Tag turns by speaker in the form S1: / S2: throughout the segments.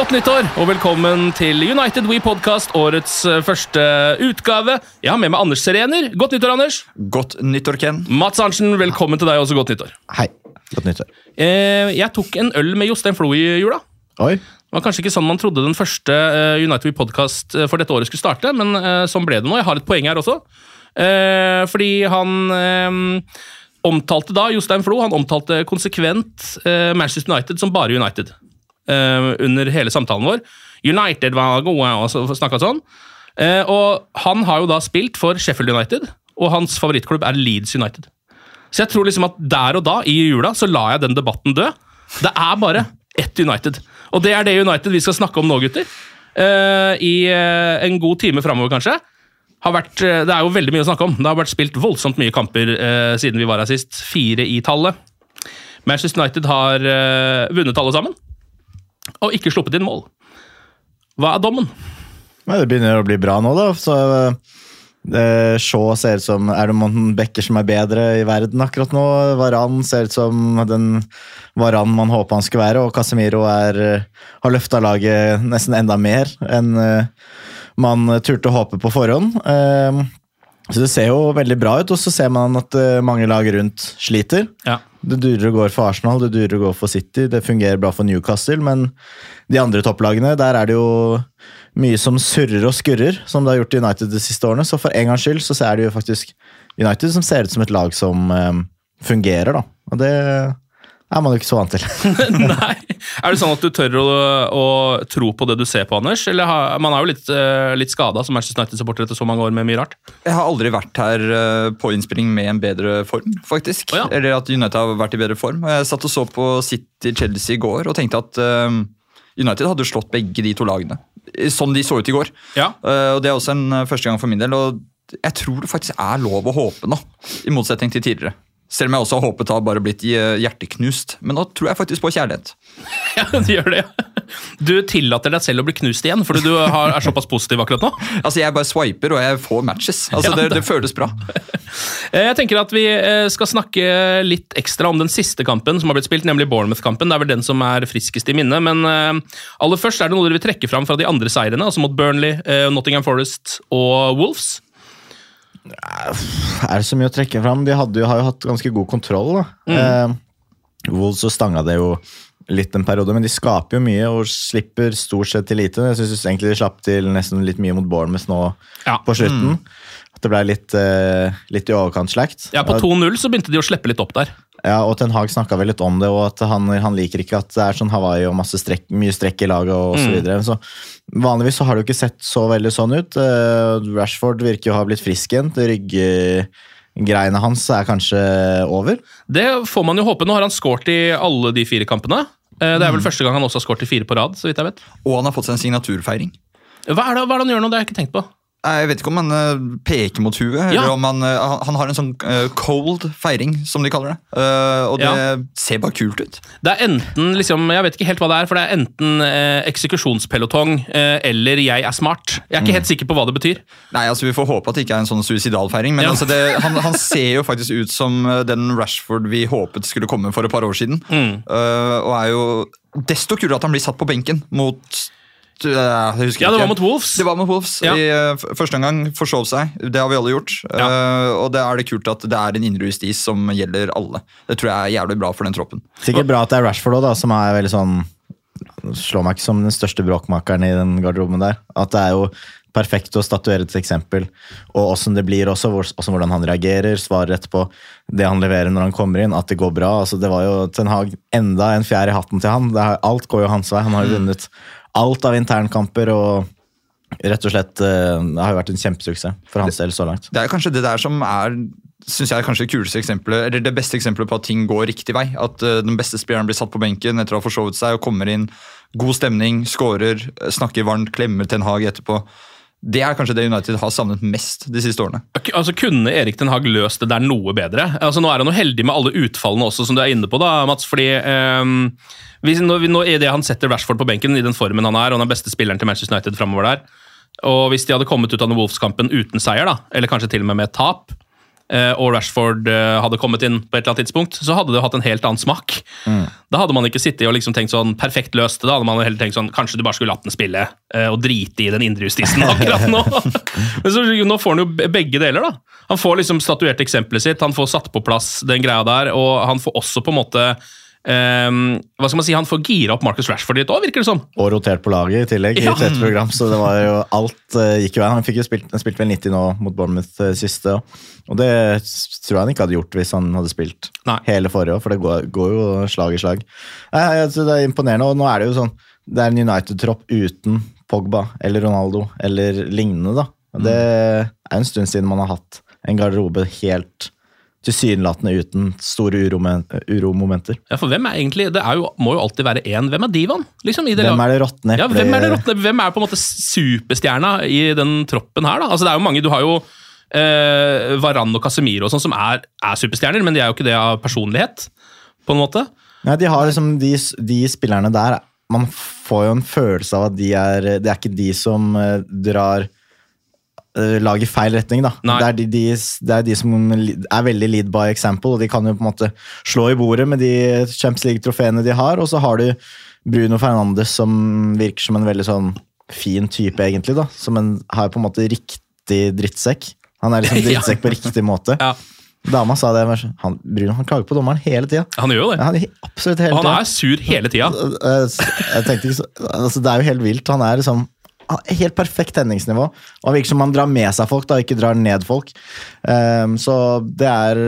S1: Godt nyttår og velkommen til United We Podcast, årets eh, første utgave. Jeg har med meg Anders Serener. Godt nyttår, Anders.
S2: Godt nyttår, Ken.
S1: Mats Arntzen, velkommen til deg også. Godt nyttår.
S2: Hei. Godt nyttår.
S1: Eh, jeg tok en øl med Jostein Flo i jula.
S2: Oi.
S1: Det var kanskje ikke sånn man trodde den første eh, United We Podcast eh, for dette året skulle starte, men eh, sånn ble det nå. Jeg har et poeng her også. Eh, fordi han omtalte da, Jostein Flo, han omtalte konsekvent Manchester United som bare United. Eh, under hele samtalen vår. United var gode, og så snakka sånn. Uh, og han har jo da spilt for Sheffield United, og hans favorittklubb er Leeds United. Så jeg tror liksom at der og da, i jula, så la jeg den debatten dø. Det er bare ett United. Og det er det United vi skal snakke om nå, gutter. Uh, I uh, en god time framover, kanskje. Vært, uh, det er jo veldig mye å snakke om. Det har vært spilt voldsomt mye kamper eh, siden vi var her sist. Fire i tallet. Manchester United har eh, vunnet alle sammen. Og ikke sluppet inn mål. Hva er dommen?
S2: Men det begynner å bli bra nå, da. Så eh, Shaw ser ut som Er det noen bekker som er bedre i verden akkurat nå? Varan ser ut som den Varan man håpa han skulle være, og Casemiro er, eh, har løfta laget nesten enda mer enn eh, man turte å håpe på forhånd. Eh, så det ser jo veldig bra ut, og så ser man at mange lag rundt sliter.
S1: Ja.
S2: Det durer og går for Arsenal, det durer og går for City, det fungerer bra for Newcastle, men de andre topplagene, der er det jo mye som surrer og skurrer, som det har gjort i United de siste årene. Så for en gangs skyld så er det jo faktisk United som ser ut som et lag som um, fungerer, da. Og det er man jo ikke så vant til.
S1: Nei. Er det sånn at du tør å, å tro på det du ser på, Anders? Eller har, Man er jo litt, uh, litt skada som Manchester United-supporter etter så mange år med mye rart.
S3: Jeg har aldri vært her uh, på innspilling med en bedre form, faktisk.
S1: Oh, ja.
S3: Eller at United har vært i bedre form. Jeg satt og så på City-Chelsea i går og tenkte at uh, United hadde slått begge de to lagene. Sånn de så ut i går.
S1: Ja.
S3: Uh, og Det er også en første gang for min del. Og jeg tror det faktisk er lov å håpe nå, i motsetning til tidligere. Selv om jeg også har håpet har bare blitt eh, hjerteknust. Men nå tror jeg faktisk på kjærlighet.
S1: Ja, du gjør det. Du tillater deg selv å bli knust igjen, fordi du har, er såpass positiv akkurat nå.
S3: Altså Jeg bare swiper, og jeg får matches. Altså
S1: Ja,
S3: det,
S1: det-
S3: det føles bra.
S1: Eh, Jeg tenker at Vi eh, skal snakke litt ekstra om den siste kampen som har blitt spilt, nemlig Bournemouth-kampen. Det er vel den som er friskest i minne. Men aller først er det noe dere vil trekke fram fra de andre seirene, altså mot Burnley, Nottingham Forest og Wolves.
S2: Er det så mye å trekke fram? De hadde jo, har jo hatt ganske god kontroll. da. Eh, Wolves stanga det jo litt en periode, men de skaper jo mye og slipper stort sett til lite. Jeg syns egentlig de slapp til nesten litt mye mot Bournemouth nå
S1: Ja.
S2: på slutten. At det ble litt, eh, litt i overkant slakt.
S1: Ja, På 2-0 så begynte de å slippe litt opp der.
S2: Ja, og Ten Hag snakka vel litt om det, og at han, han liker ikke at det er sånn Hawaii og masse strekk, mye strekk i laget og så
S1: Mm.
S2: videre. Så vanligvis så har det jo ikke sett så veldig sånn ut. Eh, Rashford virker jo å ha blitt frisk igjen. Rygggreiene hans er kanskje over.
S1: Det får man jo håpe. Nå har han skåret i alle de fire kampene. Eh, Det er vel første gang han også har skåret i fire på rad. så vidt jeg vet.
S3: Og han har fått seg en signaturfeiring.
S1: Hva er det, hva er det han gjør nå? Det har jeg ikke tenkt på.
S3: Jeg vet ikke om han eh, peker mot huet,
S1: Ja.
S3: eller om han, eh, han- han har en sånn eh, cold feiring, som de kaller det. Og det
S1: Ja.
S3: ser bare kult ut.
S1: Det er enten liksom, Jeg vet ikke helt hva det er, for det er enten eh, eksekusjonspelotong eh, eller jeg er smart. Jeg er ikke helt sikker på hva det betyr.
S3: Nei, altså Vi får håpe at det ikke er en sånn suicidal feiring, men
S1: Ja.
S3: altså det, han, han ser jo faktisk ut som den Rashford vi håpet skulle komme for et par år siden.
S1: Mm.
S3: Og er jo desto kulere at han blir satt på benken mot
S1: Ja, det
S3: ikke.
S1: var mot Wolves.
S3: Det var mot Wolves
S1: Ja.
S3: i eh, første omgang. Forsov seg. Det har vi alle gjort. Eh, og det er det kult at det er en indre justis som gjelder alle. Det tror jeg er jævlig bra for den troppen.
S2: Sikkert bra at det er Rashford også, da, som er veldig sånn Slår meg ikke som den største bråkmakeren i den garderoben der. At det er jo perfekt å statuere et eksempel, og åssen det blir også. Også hvordan han reagerer, svarer etterpå. Det han leverer når han kommer inn, at det går bra. altså Det var jo Ten Hag enda en fjær i hatten til han. Det har, alt går jo hans vei. Han har jo vunnet alt av internkamper og rett og slett eh, Det har jo vært en kjempesuksess for hans del så langt.
S3: Det er kanskje det der som er synes jeg kanskje det kuleste eksempelet, eller det beste eksempelet på at ting går riktig vei. At eh, den beste spilleren blir satt på benken etter å ha forsovet seg og kommer inn. God stemning, scorer, eh, snakker varmt, klemmer Ten Hag etterpå. Det er kanskje det United har savnet mest de siste årene.
S1: Altså, Kunne Erik Den Haag løst det der noe bedre? Altså, Nå er han jo heldig med alle utfallene også, som du er inne på, da, Mats. fordi Um, hvis, nå, nå er det Han setter Rashford på benken i den formen han er, og han er beste spilleren til Manchester United framover der. Og Hvis de hadde kommet ut av den Wolves-kampen uten seier, da, eller kanskje til og med med et tap, og Rashford eh, hadde kommet inn på et eller annet tidspunkt, så hadde det hatt en helt annen smak. Da hadde man ikke sittet og liksom tenkt sånn perfekt løst det. Da hadde man heller tenkt sånn kanskje du bare skulle latt den spille eh, og drite i den indre justisen akkurat nå. Men så, nå får han jo begge deler, da. Han får liksom statuert eksempelet sitt, han får satt på plass den greia der, og han får også på en måte ehm, hva skal man si, Han får gira opp Marcus Rashford litt òg, virker det som.
S2: Og rotert på laget i tillegg
S1: Ja.
S2: i et program, så det var jo alt uh, gikk jo veien. Han fikk jo spilt, han spilte vel 90 nå mot Bournemouth uh, siste, og- det tror jeg han ikke hadde gjort hvis han hadde spilt
S1: Nei.
S2: hele forrige år, for det går, går jo slag i slag. Jeg synes det er imponerende, og nå er det jo sånn Det er en United-tropp uten Pogba eller Ronaldo eller lignende, da. Det er en stund siden man har hatt en garderobe helt tilsynelatende uten store uromomenter.
S1: Ja, for hvem er egentlig, Det er jo, må jo alltid være én. Hvem er divaen? Liksom, i det
S2: Hvem er det råtne
S1: Ja,
S2: eplet
S1: hvem er det råtne? Hvem er på en måte superstjerna i den troppen her, da? Altså, det er jo mange, Du har jo eh, Varan og Casemiro og sånn som er, er superstjerner, men de er jo ikke det av personlighet, på en måte.
S2: Nei, de har liksom de, de spillerne der Man får jo en følelse av at de er Det er ikke de som eh, drar eh, laget i feil retning, da. Det er de, de, det er de som er veldig lead by example, og de kan jo på en måte slå i bordet med de Champions League-trofeene de har, og så har du Bruno Fernandes som virker som en veldig sånn fin type, egentlig, da. Som en, har på en måte riktig drittsekk. Han er liksom drittsekk på riktig måte.
S1: Ja.
S2: Dama sa det, han, Bruno han klager på dommeren hele tida.
S1: Han gjør jo det.
S2: Ja, han absolutt hele
S1: Og han er sur hele tida.
S2: Jeg tenkte ikke så, altså Det er jo helt vilt. Han er liksom helt perfekt tenningsnivå. Og han virker som han drar med seg folk, da, ikke drar ned folk. Um, så det er,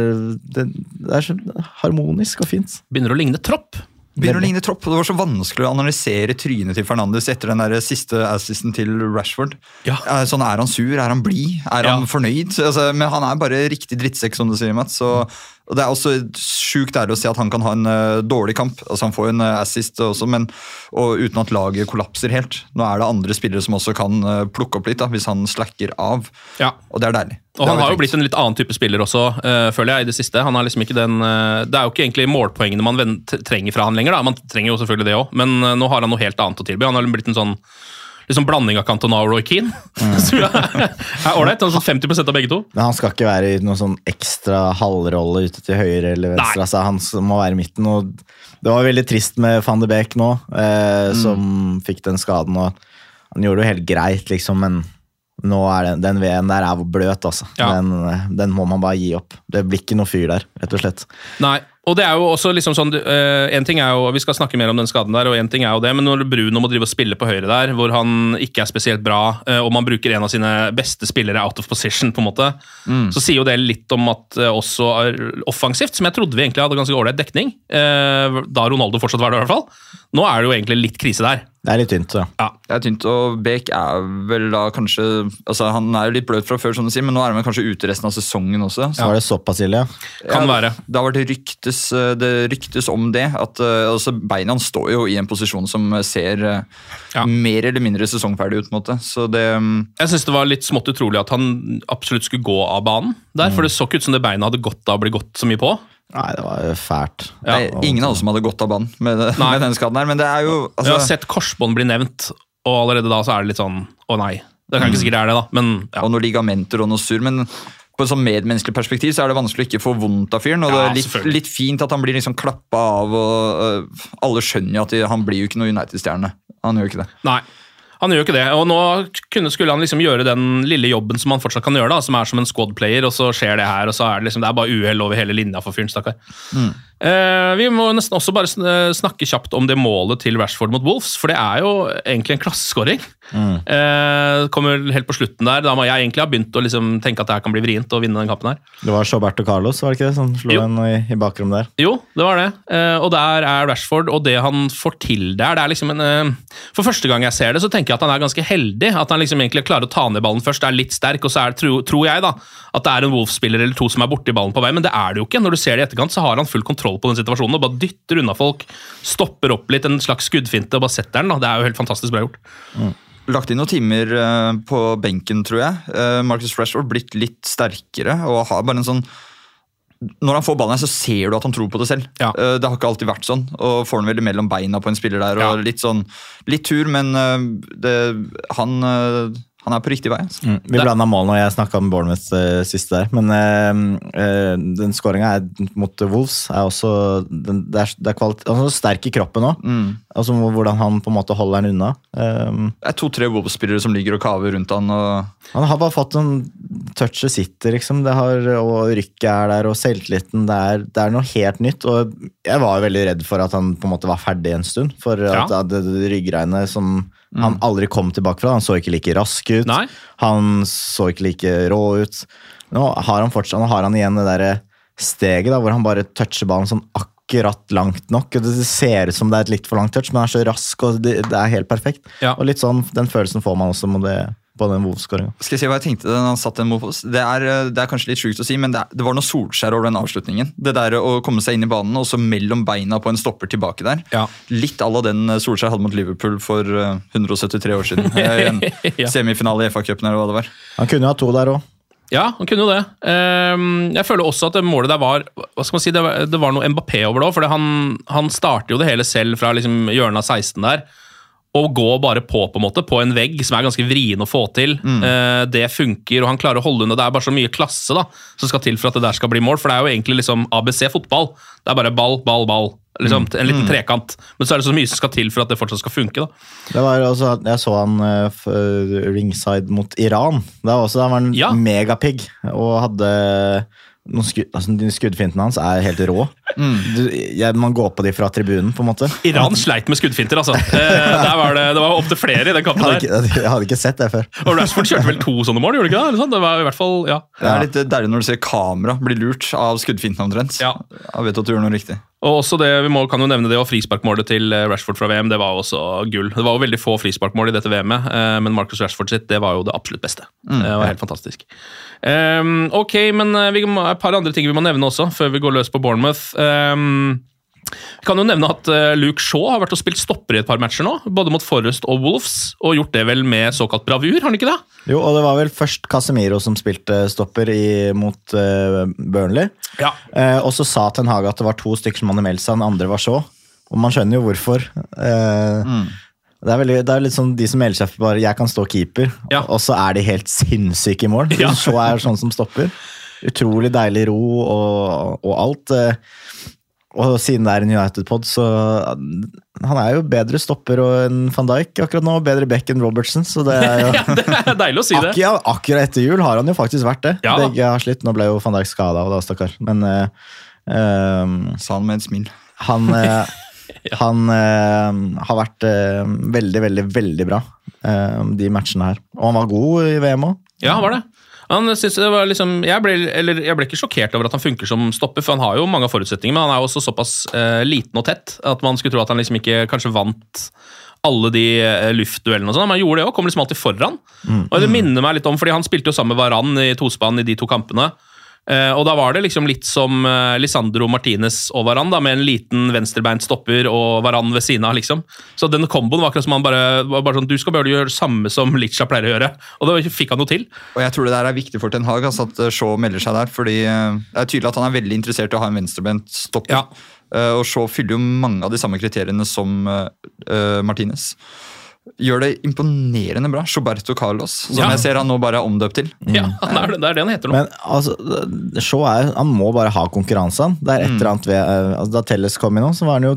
S2: det, det er så harmonisk og fint.
S1: Begynner å ligne tropp.
S3: Begynner å ligne tropp, og Det var så vanskelig å analysere trynet til Fernandes etter den der siste assisten til Rashford.
S1: Ja.
S3: Eh, Sånn, Er han sur? Er han blid? Er han fornøyd? Altså, men han er bare riktig drittsekk, som du sier, Mats. Så, og Det er også sjukt ærlig å si at han kan ha en uh, dårlig kamp. Altså Han får jo en uh, assist også, men og uten at laget kollapser helt. Nå er det andre spillere som også kan uh, plukke opp litt, da, hvis han slacker av.
S1: Ja.
S3: Og det er deilig.
S1: Og han
S3: har,
S1: har jo blitt en litt annen type spiller også, føler jeg, i det siste. Han har liksom ikke den, det er jo ikke egentlig målpoengene man trenger fra han lenger. da. Man trenger jo selvfølgelig det òg, men nå har han noe helt annet å tilby. Han har blitt en sånn liksom blanding av Cantona og Roy Keane. Som er ålreit. Sånn 50% av begge to.
S2: Men han skal ikke være i noen sånn ekstra halvrolle ute til høyre eller venstre. Altså, han må være i midten. Og det var veldig trist med van de Beek nå, eh, som fikk den skaden. Og han gjorde det jo helt greit, liksom, men nå er den, den veden der er bløt, altså.
S1: Ja.
S2: Den, den må man bare gi opp. Det blir ikke noe fyr der, rett og slett.
S1: Nei, og det er jo også liksom sånn eh, En ting er jo, Vi skal snakke mer om den skaden der, og en ting er jo det, men når Bruno må drive og spille på høyre der, hvor han ikke er spesielt bra, eh, og man bruker en av sine beste spillere out of position, på en måte, så sier jo det litt om at eh, også er offensivt, som jeg trodde vi egentlig hadde ganske ålreit dekning, da Ronaldo fortsatt var der, i hvert fall. Nå er det jo egentlig litt krise der.
S2: Det er litt tynt, ja.
S3: Det er tynt, og Bek er vel da kanskje altså Han er jo litt bløt fra før, sånn å si, men nå er han kanskje ute resten av sesongen også.
S2: Så var det såpass ille, ja.
S1: Kan være.
S3: Det har vært ryktes, eh, det ryktes om det. at uh, altså Beina hans står jo i en posisjon som ser uh,
S1: Ja.
S3: mer eller mindre sesongferdig ut. på en måte. Så det um,
S1: Jeg synes det var litt smått utrolig at han absolutt skulle gå av banen der, for det så ikke ut som det beinet hadde gått av å bli gått så mye på.
S2: Nei, det var jo fælt.
S1: Ja.
S3: det er ingen av oss som hadde gått av banen med, med den skaden her, men det er jo
S1: Jeg
S3: altså,
S1: har sett korsbånd bli nevnt, og allerede da så er det litt sånn å nei. Det kan ikke sikkert det er det, da, men ja.
S3: Og noen ligamenter og noe surr. Men på et sånn medmenneskelig perspektiv så er det vanskelig å ikke få vondt av fyren. Og det er litt, litt fint at han blir liksom klappa av, og uh, alle skjønner jo at de, han blir jo ikke noe United-stjerne. Han gjør ikke det.
S1: Nei. Han gjør ikke det, og nå kunne, skulle han liksom gjøre den lille jobben som han fortsatt kan gjøre, da, som er som en squad-player, og så skjer det her, og så er det liksom, det er bare uhell over hele linja for fyren, stakkar. Eh, vi må nesten også bare eh, snakke kjapt om det målet til Rashford mot Wolves, for det er jo egentlig en klasseskåring. Eh, kommer helt på slutten der, da må jeg egentlig ha begynt å liksom tenke at det her kan bli vrient å vinne den kampen her.
S2: Det var Roberto Carlos, var det ikke det, som slo
S1: Jo.
S2: en i, i bakrommet der?
S1: Jo, det var det. Uh, og der er Rashford, og det han får til der det er liksom en, For første gang jeg ser det, så tenker jeg at han er ganske heldig. At han liksom egentlig klarer å ta ned ballen først, er litt sterk, og så er det, tro, tror jeg da, at det er en Wolves-spiller eller to som er borti ballen på vei, men det er det jo ikke. Når du ser det i etterkant, så har han full kontroll på den situasjonen og bare dytter unna folk, stopper opp litt, en slags skuddfinte, og bare setter den. da. Det er jo helt fantastisk bra gjort.
S3: Lagt inn noen timer øh, på benken, tror jeg. Uh, Marcus Rashford blitt litt sterkere og har bare en sånn når han får ballen, her, så ser du at han tror på det selv.
S1: Ja.
S3: Eh, Det har ikke alltid vært sånn. og Får han vel mellom beina på en spiller der. og
S1: Ja.
S3: Litt sånn, litt tur, men eh, det, han, eh, han er på riktig vei. Altså.
S2: Mm. Vi blanda mål når jeg snakka med Bournemouth uh, siste der. Men uh, uh, den skåringa mot Wolves er også den, Det er, det er kvalitet, han er så sterk i kroppen òg.
S3: Mm.
S2: Altså, hvordan han på en måte holder den unna. Um,
S3: Det er to-tre Wolves-spillere som ligger og kaver rundt han. og
S2: han har bare fått en touchet sitter, liksom. Det har, og rykket er der, og selvtilliten. Det er, det er noe helt nytt. Og jeg var veldig redd for at han på en måte var ferdig en stund. For
S1: Ja.
S2: at det, det ryggregnet som han aldri kom tilbake fra. Han så ikke like rask ut.
S1: Nei.
S2: Han så ikke like rå ut. Nå har han fortsatt, nå har han igjen det derre steget da, hvor han bare toucher ballen sånn akkurat langt nok. Det ser ut som det er et litt for langt touch, men han er så rask, og det, det er helt perfekt.
S1: Ja.
S2: Og litt sånn, Den følelsen får man også med det, på den Wolf-skåringa.
S3: Skal jeg si hva jeg tenkte da han satt den mot oss? Det er, eh, det er kanskje litt sjukt å si, men det, er, det var noe Solskjær over den avslutningen. Det der å komme seg inn i banen og så mellom beina på en stopper tilbake der.
S1: Ja.
S3: Litt à la den eh, Solskjær hadde mot Liverpool for eh, 173 år siden. Eh,
S1: Ja.
S3: semifinale i FA-cupen eller hva det var.
S2: Han kunne jo ha to der òg.
S1: Ja, han kunne jo det. Ehm, jeg føler også at det målet der var hva skal man si, Det var, det var noe Mbappé over det òg. For han, han starter jo det hele selv fra liksom hjørnet av 16 der. Og gå bare på på en måte, på en vegg som er ganske vrien å få til. Eh, det funker, og han klarer å holde unna. Det er bare så mye klasse da, som skal til for at det der skal bli mål. For det er jo egentlig liksom ABC fotball. Det er bare ball, ball, ball. Liksom, En liten trekant. Men så er det så mye som skal til for at det fortsatt skal funke. da.
S2: Det var også, jeg så han uh, ringside mot Iran. Da var også, var han
S1: Ja.
S2: megapigg og hadde noen skudd, altså, de Skuddfintene hans er helt rå. Du, jeg, man går på de fra tribunen, på en måte.
S1: Iran sleit med skuddfinter, altså. Eh, der var det, det var opptil flere i den
S2: Jeg
S1: kampen
S2: hadde, ikke, jeg hadde ikke sett det før.
S1: Og Rashford kjørte vel to sånne mål, gjorde det ikke det? Eller sånn? Det var i hvert fall, ja.
S3: Det er litt deilig når du ser kamera bli lurt av skuddfinten omtrent.
S1: Ja.
S3: Jeg vet at du gjør noe riktig.
S1: Og også det, vi må, kan jo nevne det, og frisparkmålet til eh, Rashford fra VM, det var jo også gull. Det var jo veldig få frisparkmål i dette VM-et, eh, men Marcus Rashford sitt, det var jo det absolutt beste. det var helt fantastisk. Um, ok, men eh, vi må, et par andre ting vi må nevne også, før vi går løs på Bournemouth. Ehm, vi kan jo nevne at eh, Luke Shaw har vært og spilt stopper i et par matcher nå, både mot Forrest og Wolves, og gjort det vel med såkalt bravur, har han ikke det?
S2: Jo, og det var vel først Casemiro som spilte stopper i, mot uh, Burnley.
S1: Ja.
S2: Eh, og så sa Ten Hage at det var to stykker som hadde meldt seg, den andre var så. Og man skjønner jo hvorfor. Eh, det, er veldig, det er litt sånn de som melder seg for bare 'jeg kan stå keeper',
S1: Ja.
S2: og så er de helt sinnssyke i mål.
S1: Ja.
S2: Så er sånn som stopper. Utrolig deilig ro og, og alt. eh, og siden det er en United-pod, så Han er jo bedre stopper enn van Dijk akkurat nå, og bedre back enn Robertson, så det er jo ja,
S1: Det er deilig å si det.
S2: Akkurat, akkurat etter jul har han jo faktisk vært det.
S1: Ja.
S2: Begge har slitt. Nå ble jo van Dijk skada, da, stakkar. Men uh, um,
S3: Sa han med et smil.
S2: han, eh, han uh, har vært eh, veldig, veldig, veldig bra eh, de matchene her. Og han var god i VM òg.
S1: Ja, han var det. Han synes det var liksom, jeg, ble, eller, jeg ble ikke sjokkert over at han funker som stopper, for han har jo mange forutsetninger, men han er jo også såpass eh, liten og tett at man skulle tro at han liksom ikke kanskje vant alle de eh, luftduellene og sånn. Men han gjorde det òg, kom liksom alltid foran. Og det minner meg litt om, fordi han spilte jo sammen med Varan i tospann i de to kampene. Eh, og da var det liksom litt som uh, Lisandro Martinez og Varan, da, med en liten venstrebeint stopper og Varan ved siden av, liksom. Så den komboen var akkurat som han bare, var bare sånn Du skal bare gjøre det samme som Licha pleier å gjøre. Og det fikk han noe til.
S3: Og jeg tror det der er viktig for Ten Hag altså, at Shaw melder seg der. fordi uh, Det er tydelig at han er veldig interessert i å ha en venstrebeint stopper.
S1: Ja.
S3: Eh, og Shaw fyller jo mange av de samme kriteriene som eh, eh, Martinez. Gjør det imponerende bra. Roberto Carlos, som
S1: Ja.
S3: jeg ser han nå bare er omdøpt til.
S1: Ja, det er det, det er det han heter nå.
S2: Men altså, Shaw er, han må bare ha konkurransen. Det er et eller annet ved, eh, altså, Da Telles kom inn så var han jo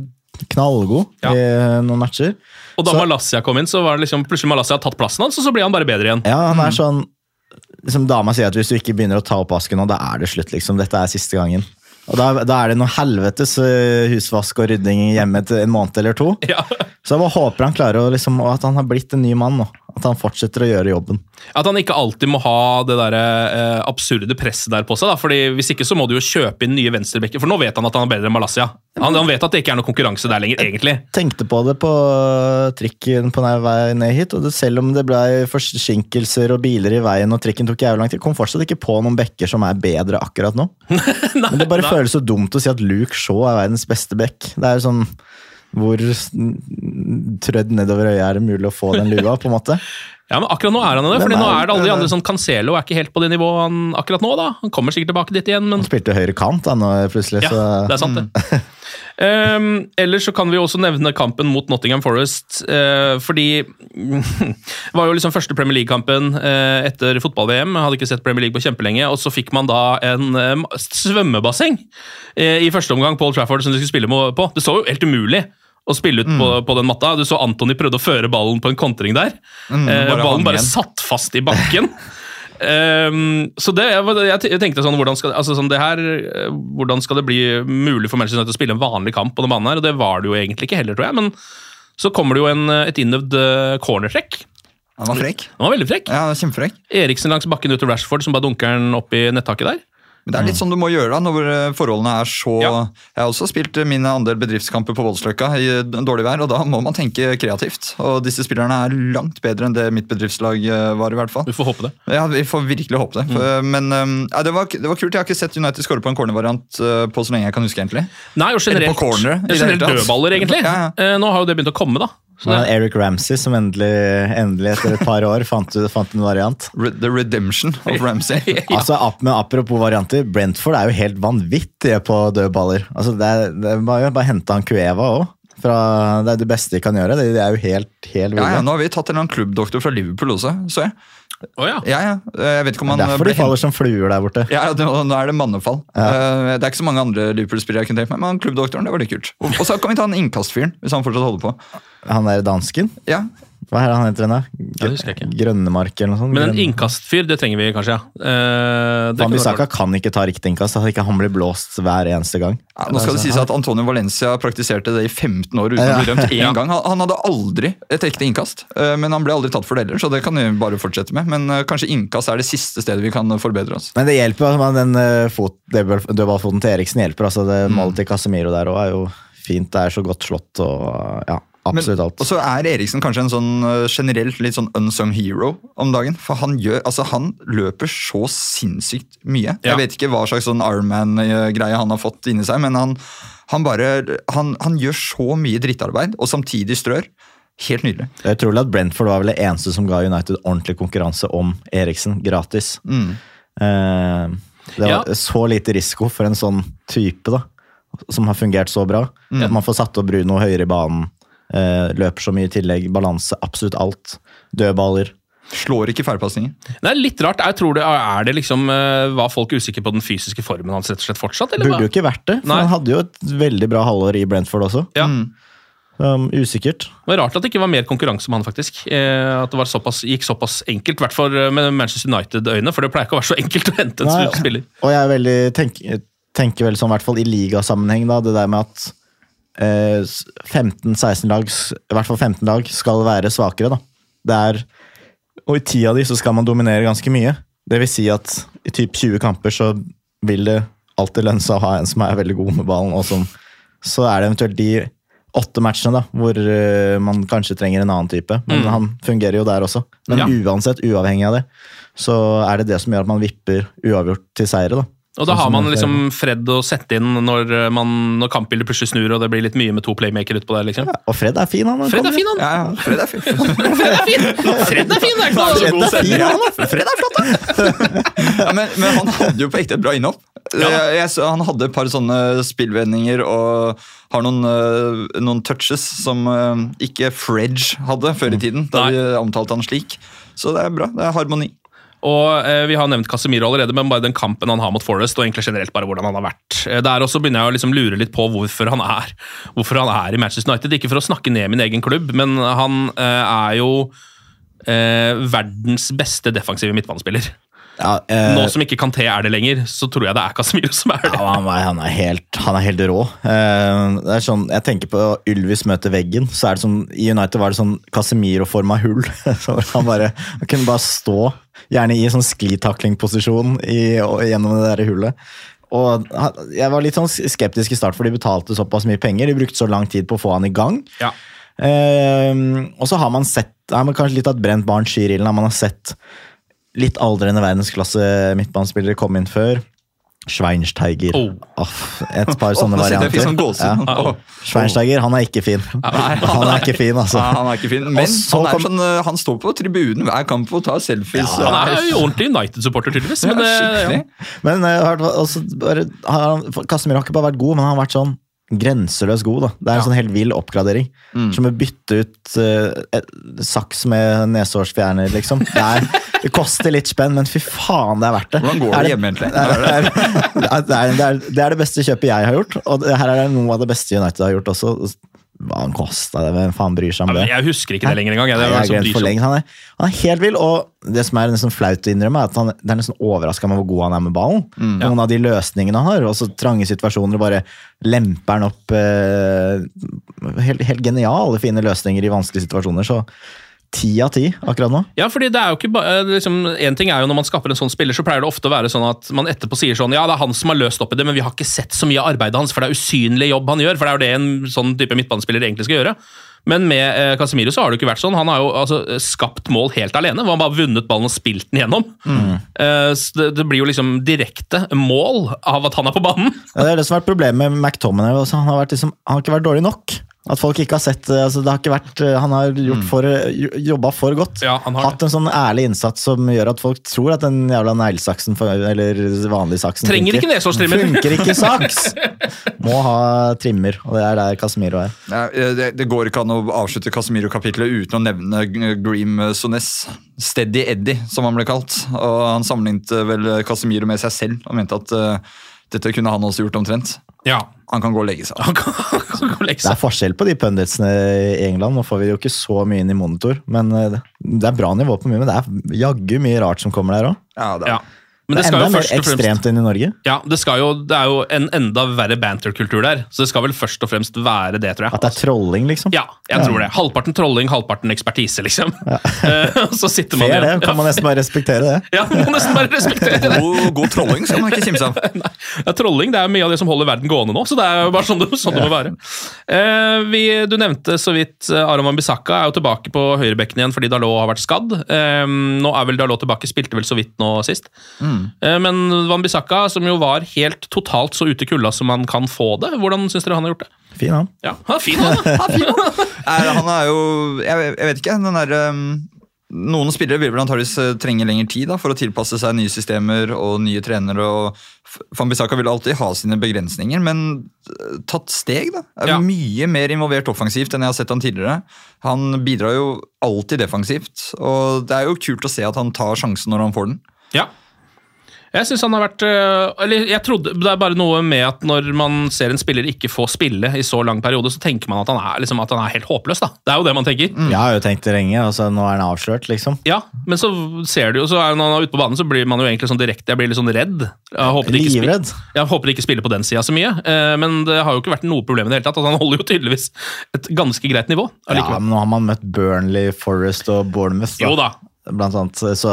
S2: knallgod
S1: Ja.
S2: i eh, noen matcher.
S1: Og da
S2: Så-
S1: Malaysia kom inn, så var det liksom plutselig Malaysia tatt plassen hans, og så ble han bare bedre igjen.
S2: Ja, han er sånn liksom Dama sier at hvis du ikke begynner å ta opp asken nå, da er det slutt. liksom. Dette er siste gangen. Og da, da er det noe helvetes eh, husvask og rydding hjemme til en måned eller to.
S1: Ja.
S2: Så jeg bare håper han klarer å liksom, at han har blitt en ny mann nå. At han fortsetter å gjøre jobben.
S1: At han ikke alltid må ha det der, eh, absurde presset der på seg. Da. Fordi Hvis ikke så må du jo kjøpe inn nye venstrebekker, for nå vet han at han er bedre enn Malaysia. Han, han vet at det ikke er noe konkurranse der lenger, egentlig.
S2: Tenkte på det på trikken på nei- vei ned hit, og det, selv om det ble forsinkelser og biler i veien og trikken tok jævlig lang tid, kom fortsatt ikke på noen bekker som er bedre akkurat nå. Men det bare
S1: nei.
S2: føles så dumt å si at Luke Shaw er verdens beste bekk. Det er jo sånn hvor trødd nedover øyet er det mulig å få den lua, på en måte?
S1: Ja, men akkurat nå er han det, fordi nå
S2: er-
S1: det alle de andre sånn Cancelo er ikke helt på det nivået han akkurat nå, da. Han kommer sikkert tilbake dit igjen, men
S2: Han spilte høyre kant da, nå plutselig,
S1: ja,
S2: så
S1: det er sant, det. Um, ellers så kan vi også nevne kampen mot Nottingham Forest, Uh, fordi det var jo liksom første Premier League-kampen uh, etter fotball-VM. Hadde ikke sett Premier League på kjempelenge, og så fikk man da en uh, svømmebasseng i første omgang Paul Trafford som de skulle spille på. Det så jo helt umulig å spille ut på, på den matta. Du så Antony prøvde å føre ballen på en kontring der.
S3: Mm,
S1: eh,
S3: bare
S1: ballen bare
S3: igjen.
S1: satt fast i bakken. um, så det, jeg, tenkte sånn, hvordan skal, altså sånn det her, eh, hvordan skal det bli mulig for Manchester United å spille en vanlig kamp på den banen her? Og det var det jo egentlig ikke heller, tror jeg. Men så kommer det jo en, et innøvd eh, cornertrekk.
S3: Han var frekk.
S1: Han var veldig frekk.
S3: Ja, kjempefrekk.
S1: Eriksen langs bakken ut til Rashford som bare dunker den opp i nettaket der.
S3: Men det er litt sånn du må gjøre da, når eh, forholdene er så
S1: Ja.
S3: Jeg har også spilt eh, min andel bedriftskamper på Voldsløkka i eh, dårlig vær, og da må man tenke kreativt. Og disse spillerne er langt bedre enn det mitt bedriftslag var, i hvert fall.
S1: Vi får håpe det.
S3: Ja, vi får virkelig håpe det. Mm. Men ja, det, var, det var kult. Jeg har ikke sett United skåre på en cornervariant på så lenge jeg kan huske, egentlig.
S1: Nei, og generelt,
S3: på corner,
S1: generelt dødballer, egentlig.
S3: Ja,
S1: Nå har jo det begynt å komme, da. Så
S2: det er Eric Ramsey som endelig, endelig etter et par år fant, fant en variant.
S3: The redemption of Ramsey.
S2: Altså, ap men Apropos varianter, Brentford er jo helt vanvittige på dødballer. Altså, det er, det er bare, bare hente han Cueva òg. Det er det beste de kan gjøre. Det, de er jo helt, helt
S3: Ja, ja, nå har vi tatt en eller annen klubbdoktor fra Liverpool også, så jeg.
S1: Å ja.
S3: Ja, ja. Jeg vet ikke om han
S2: er derfor de faller som fluer der borte.
S3: Ja, det, nå er det mannefall. Ja. det er ikke så mange andre Liverpool-spillere jeg kunne tenkt meg, men klubbdoktoren, det var litt kult. Og, og så kan vi ta en innkastfyren, hvis han fortsatt holder på.
S2: Han der dansken.
S3: Ja,
S2: Hva er det han heter igjen? da?
S1: Ja, jeg ikke.
S2: Grønnemark eller noe sånt?
S1: Men en innkastfyr, det trenger vi kanskje, ja. Eh,
S2: Van Bissaka kan ikke ta riktig innkast. At ikke han blir blåst hver eneste gang.
S3: Ja, nå skal det sies at Antonio Valencia praktiserte det i 15 år uten å bli dømt én gang. Han, han hadde aldri et ekte innkast, eh, men han ble aldri tatt for det heller, så det kan vi bare fortsette med. Men eh, kanskje innkast er det siste stedet vi kan forbedre oss.
S2: Men det hjelper jo. altså, Den eh, fot, dødballfoten til Eriksen hjelper. altså det
S3: Mm.
S2: Målet til Casemiro der òg er jo fint. Det er så godt slått og ja, absolutt alt.
S3: Og så er Eriksen kanskje en sånn eh, generelt litt sånn unsung hero om dagen. For han, gjør, altså han løper så sinnssykt mye.
S1: Ja.
S3: Jeg vet ikke hva slags sånn Ironman-greie han har fått inni seg, men han, han bare han, han gjør så mye drittarbeid, og samtidig strør. Helt nydelig.
S2: Det er utrolig at Brentford var vel det eneste som ga United ordentlig konkurranse om Eriksen gratis.
S3: Mm.
S2: Eh, det var
S1: Ja.
S2: så lite risiko for en sånn type, da. Som har fungert så bra.
S3: Mm.
S2: At man får satt opp Bruno høyere i banen. Eh, løper så mye i tillegg. Balanse, absolutt alt. Dødballer.
S3: Slår ikke feilpasninger.
S1: Det er litt rart. Jeg tror det, er det liksom, eh, Var folk usikre på den fysiske formen hans rett og slett fortsatt? Eller
S2: Burde jo ikke vært det, for
S1: Nei.
S2: han hadde jo et veldig bra halvår i Brentford også.
S1: Ja.
S2: Um, usikkert.
S1: Det var rart at det ikke var mer konkurranse med han, faktisk. Eh, at det var såpass, gikk såpass enkelt, i hvert fall eh, med Manchester United-øyne. For det pleier ikke å være så enkelt å hente en
S2: Nei,
S1: spiller.
S2: Og jeg er veldig, tenk, tenker vel sånn, i hvert fall i ligasammenheng, da, det der med at eh, 15-16 lag, i hvert fall 15 lag, skal være svakere. da. Det er, og i ti av de så skal man dominere ganske mye. Det vil si at i typ 20 kamper så vil det alltid lønne seg å ha en som er veldig god med ballen, og som så er det eventuelt de åtte matchene, da, hvor eh, man kanskje trenger en annen type. Men
S1: Mm.
S2: han fungerer jo der også. Men
S1: Ja.
S2: uansett, uavhengig av det, så er det det som gjør at man vipper uavgjort til seire. da.
S1: Og da
S2: Sånn
S1: har man liksom Fred å sette inn når, eh, man, når kampbildet plutselig snur og det blir litt mye med to playmaker utpå der. liksom.
S2: Og Fred er fin, han. han
S1: Fred er fin, han!
S3: Ja, ja, Fred er fin.
S1: Fred er fin! Fred er fin, det er ikke noe
S2: Fred er fin, han.
S3: Fred er flott, da! ja, men, men han hadde jo på ekte et bra innhopp. Jeg, jeg, han hadde et par sånne spillvendinger og har noen, eh, noen touches som eh, ikke Fredge hadde før i tiden, da vi omtalte han slik. Så det er bra. Det er harmoni.
S1: Og eh, Vi har nevnt Casemiro allerede, men bare den kampen han har mot Forest, og egentlig generelt bare hvordan han har vært. Eh, Der også begynner jeg å liksom lure litt på hvorfor han er Hvorfor han er i Manchester United. Ikke for å snakke ned min egen klubb, men han eh, er jo eh, verdens beste defensive midtbanespiller.
S2: Ja, eh,
S1: Nå som ikke Kanté er det lenger, så tror jeg det er Casemiro som er det.
S2: Ja, han, er- han, er helt, han er helt rå. Eh, det er sånn, jeg tenker på Ylvis møter veggen. så er det sånn, I United var det sånn Casemiro-forma hull. Så han, bare, han kunne bare stå, gjerne i sånn sklitakling-posisjon gjennom det der hullet. Og Jeg var litt sånn skeptisk i start, for de betalte såpass mye penger. De brukte så lang tid på å få han i gang.
S1: Ja.
S2: Eh, og så har man sett har man kanskje litt av et brent barn skyr ilden. Man har sett litt aldrende verdensklasse midtbanespillere kom inn før. Schweinsteiger.
S1: Oh.
S2: Aff, et par sånne
S3: fikk
S2: varianter.
S3: sånn.
S2: Ja.
S3: Åh.
S2: Schweinsteiger, han er ikke fin. Han er ikke fin, altså.
S3: Nei, han er ikke fin, men han, er
S2: kom-
S3: sånn, eh, han står på tribunen hver kamp og tar selfies.
S2: Ja,
S1: Han er jo ordentlig United-supporter, tydeligvis. Men
S3: Ja.
S2: Men uh, altså, bare, har Casemiro har ikke bare vært god, men han har vært sånn grenseløst god. da. Det er en
S3: Ja.
S2: sånn helt vill oppgradering. Som å bytte ut uh, saks med nesehårsfjerner, liksom. Det, er, det koster litt spenn, men fy faen, det er verdt det.
S3: Hvordan går det hjemme, egentlig?
S2: Det er, det, det, det, det er det beste kjøpet jeg har gjort, og det, her er det noe av det beste United har gjort også. Hva han kosta? Hvem faen bryr seg om det?
S1: jeg husker ikke det lenger engang. Det
S2: Nei,
S1: var
S2: jeg for lenge. Han er, han er helt vill, og det som er nesten flaut å innrømme, er at han det er nesten overraska med hvor god han er med ballen. Noen av de løsningene han har, og så trange situasjoner, bare lemper han opp eh, helt, helt geniale, fine løsninger i vanskelige situasjoner. Så ti av ti akkurat nå.
S1: Ja, fordi det er jo ikke bare liksom, En ting er jo når man skaffer en sånn spiller, så pleier det ofte å være sånn at man etterpå sier sånn Ja, det er han som har løst opp i det, men vi har ikke sett så mye av arbeidet hans, for det er usynlig jobb han gjør. For det er jo det en sånn type midtbanespiller egentlig skal gjøre. Men med eh, Casemiro så har det jo ikke vært sånn. Han har jo altså, skapt mål helt alene. hvor Han bare har vunnet ballen og spilt den gjennom. Eh, det, det blir jo liksom direkte mål av at han er på banen.
S2: Ja, det er det som har vært problemet med McTominay. Han har, liksom, han har ikke vært dårlig nok. At folk ikke har sett eh, altså det har ikke vært, eh, Han har gjort for, jobba for godt.
S1: Ja, han har
S2: Hatt en sånn ærlig innsats som gjør at folk tror at den jævla neglesaksen, eller vanlig saksen
S1: Trenger ikke nesårstrimmer!
S2: Funker ikke saks! Må ha trimmer, og det er der Casemiro er.
S3: Ja, eh, det, det går ikke an å avslutte Casemiro-kapitlet uten å nevne Greem Sones. Steady Eddie, som han ble kalt. Og Han sammenlignet eh, vel Casemiro med seg selv og mente at uh, dette kunne han også gjort omtrent.
S1: Ja.
S3: Han kan gå og legge seg.
S1: Han kan,
S2: Det er forskjell på de punditsene i England. Nå får vi jo ikke så mye inn i monitor, men eh, det- det er bra nivå på mye. Men det er jaggu mye rart som kommer der òg.
S3: Ja, det er.
S1: Ja. Men
S2: Det
S1: det
S2: er
S1: skal
S2: enda
S1: jo
S2: mer
S1: først og fremst
S2: ekstremt enn i Norge.
S1: Ja, det, skal jo, det er jo en enda verre banterkultur der, så det skal vel først og fremst være det, tror jeg.
S2: At det er trolling, liksom.
S1: Ja, jeg tror det. Halvparten trolling, halvparten ekspertise, liksom. Ja. så sitter man
S2: Fair, det. Kan man nesten bare respektere det.
S1: Ja, man må nesten bare respektere det.
S3: God, god trolling skal man ikke kimse av.
S1: Ja, trolling det er mye av det som holder verden gående nå, så det er jo bare sånn det, sånn det må være. Uh, vi, du nevnte så vidt eh, Aron Wambisaka er jo tilbake på høyrebekken igjen fordi Dalot har vært skadd. Eh, nå er vel Dalot tilbake, spilte vel så vidt nå sist. Eh, men Bissaka, som jo var helt totalt så ute i kulda som man kan få det, hvordan syns dere han har gjort det?
S2: Fin, han.
S1: Ja, han er fin, han. Han er fin, han.
S3: Han er jo Jeg, jeg vet ikke. den der, um, Noen spillere vil vel antageligvis eh, trenge lengre tid da, for å tilpasse seg nye systemer og nye trenere. og Fambisaka vil alltid ha sine begrensninger, men eh, tatt steg. da. Er
S1: Ja.
S3: Mye mer involvert offensivt enn jeg har sett han tidligere. Han bidrar jo alltid defensivt, og det er jo kult å se at han tar sjansen når han får den.
S1: Ja. Jeg synes han har vært øh, Eller jeg trodde Det er bare noe med at når man ser en spiller ikke få spille i så lang periode, så tenker man at han er, liksom, at han er helt håpløs. da. Det er jo det man tenker.
S2: Jeg har jo tenkt det lenge, altså nå er han avslørt, liksom.
S1: Ja, Men så ser du jo, så er, når han er ute på banen, så blir man jo egentlig sånn direkte Jeg blir litt sånn redd. Jeg håper de ikke,
S2: Livredd.
S1: jeg håper de ikke spiller på den sida så mye. eh, Men det har jo ikke vært noe problem i det hele tatt. Altså, han holder jo tydeligvis et ganske greit nivå.
S2: Ja, men nå har man møtt Burnley, Forest og Bournemouth. Da.
S1: Jo da.
S2: Blant annet. Så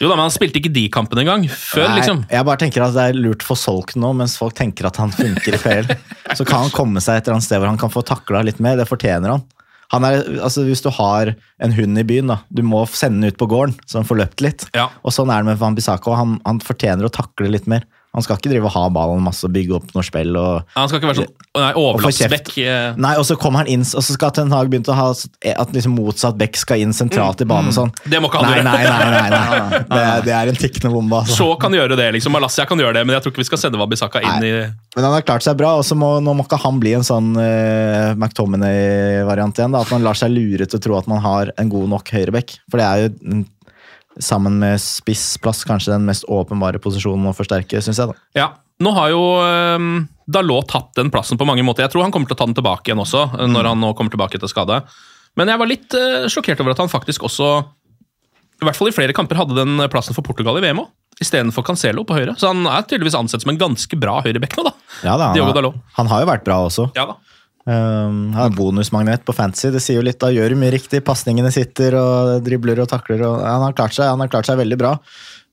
S1: Jo da, men han spilte ikke de kampene engang. Før,
S2: Nei,
S1: liksom.
S2: Jeg bare tenker at det er lurt for Solk nå, mens folk tenker at han funker i PL. så kan han komme seg et eller annet sted hvor han kan få takla litt mer. Det fortjener han. han er, altså Hvis du har en hund i byen, da, du må sende den ut på gården, så han får løpt litt.
S1: Ja.
S2: Og sånn er det med Van Bissaka. Han, han fortjener å takle litt mer. Han skal ikke drive og ha ballen masse og bygge opp noe spill. og
S1: Han skal ikke være sånn nei, overlappsbekk. eh.
S2: Nei, og så kommer han inn, og så skal Ten Hag begynne å ha at liksom motsatt bekk skal inn sentralt i banen og sånn.
S1: Det må ikke han
S2: Nei,
S1: gjøre.
S2: nei, nei. nei, nei, nei. Det, det er en tikkende bombe. Altså.
S1: Så kan gjøre det, liksom. Malassia kan gjøre det, men jeg tror ikke vi skal sende Wabisaka inn i
S2: Men han har klart seg bra, og så må, nå må ikke han bli en sånn uh, McTominay-variant igjen. Da, at man lar seg lure til å tro at man har en god nok høyrebekk. For det er jo, mm, sammen med spissplass, kanskje den mest åpenbare posisjonen å forsterke, syns jeg. da.
S1: Ja. Nå har jo um, Dalot tatt den plassen på mange måter. Jeg tror han kommer til å ta den tilbake igjen også, eh, når han nå kommer tilbake etter skade. Men jeg var litt uh, sjokkert over at han faktisk også, i hvert fall i flere kamper, hadde den plassen for Portugal i VM òg. Istedenfor Cancelo på høyre. Så han er tydeligvis ansett som en ganske bra høyrebekk nå, da.
S2: Ja, da han, har, han har jo vært bra også.
S1: Ja da.
S2: Um, har bonusmagnet på fantasy. Det sier jo litt, Da gjør mye riktig. Pasningene sitter, og dribler og takler. Og, han, har klart seg, han har klart seg veldig bra.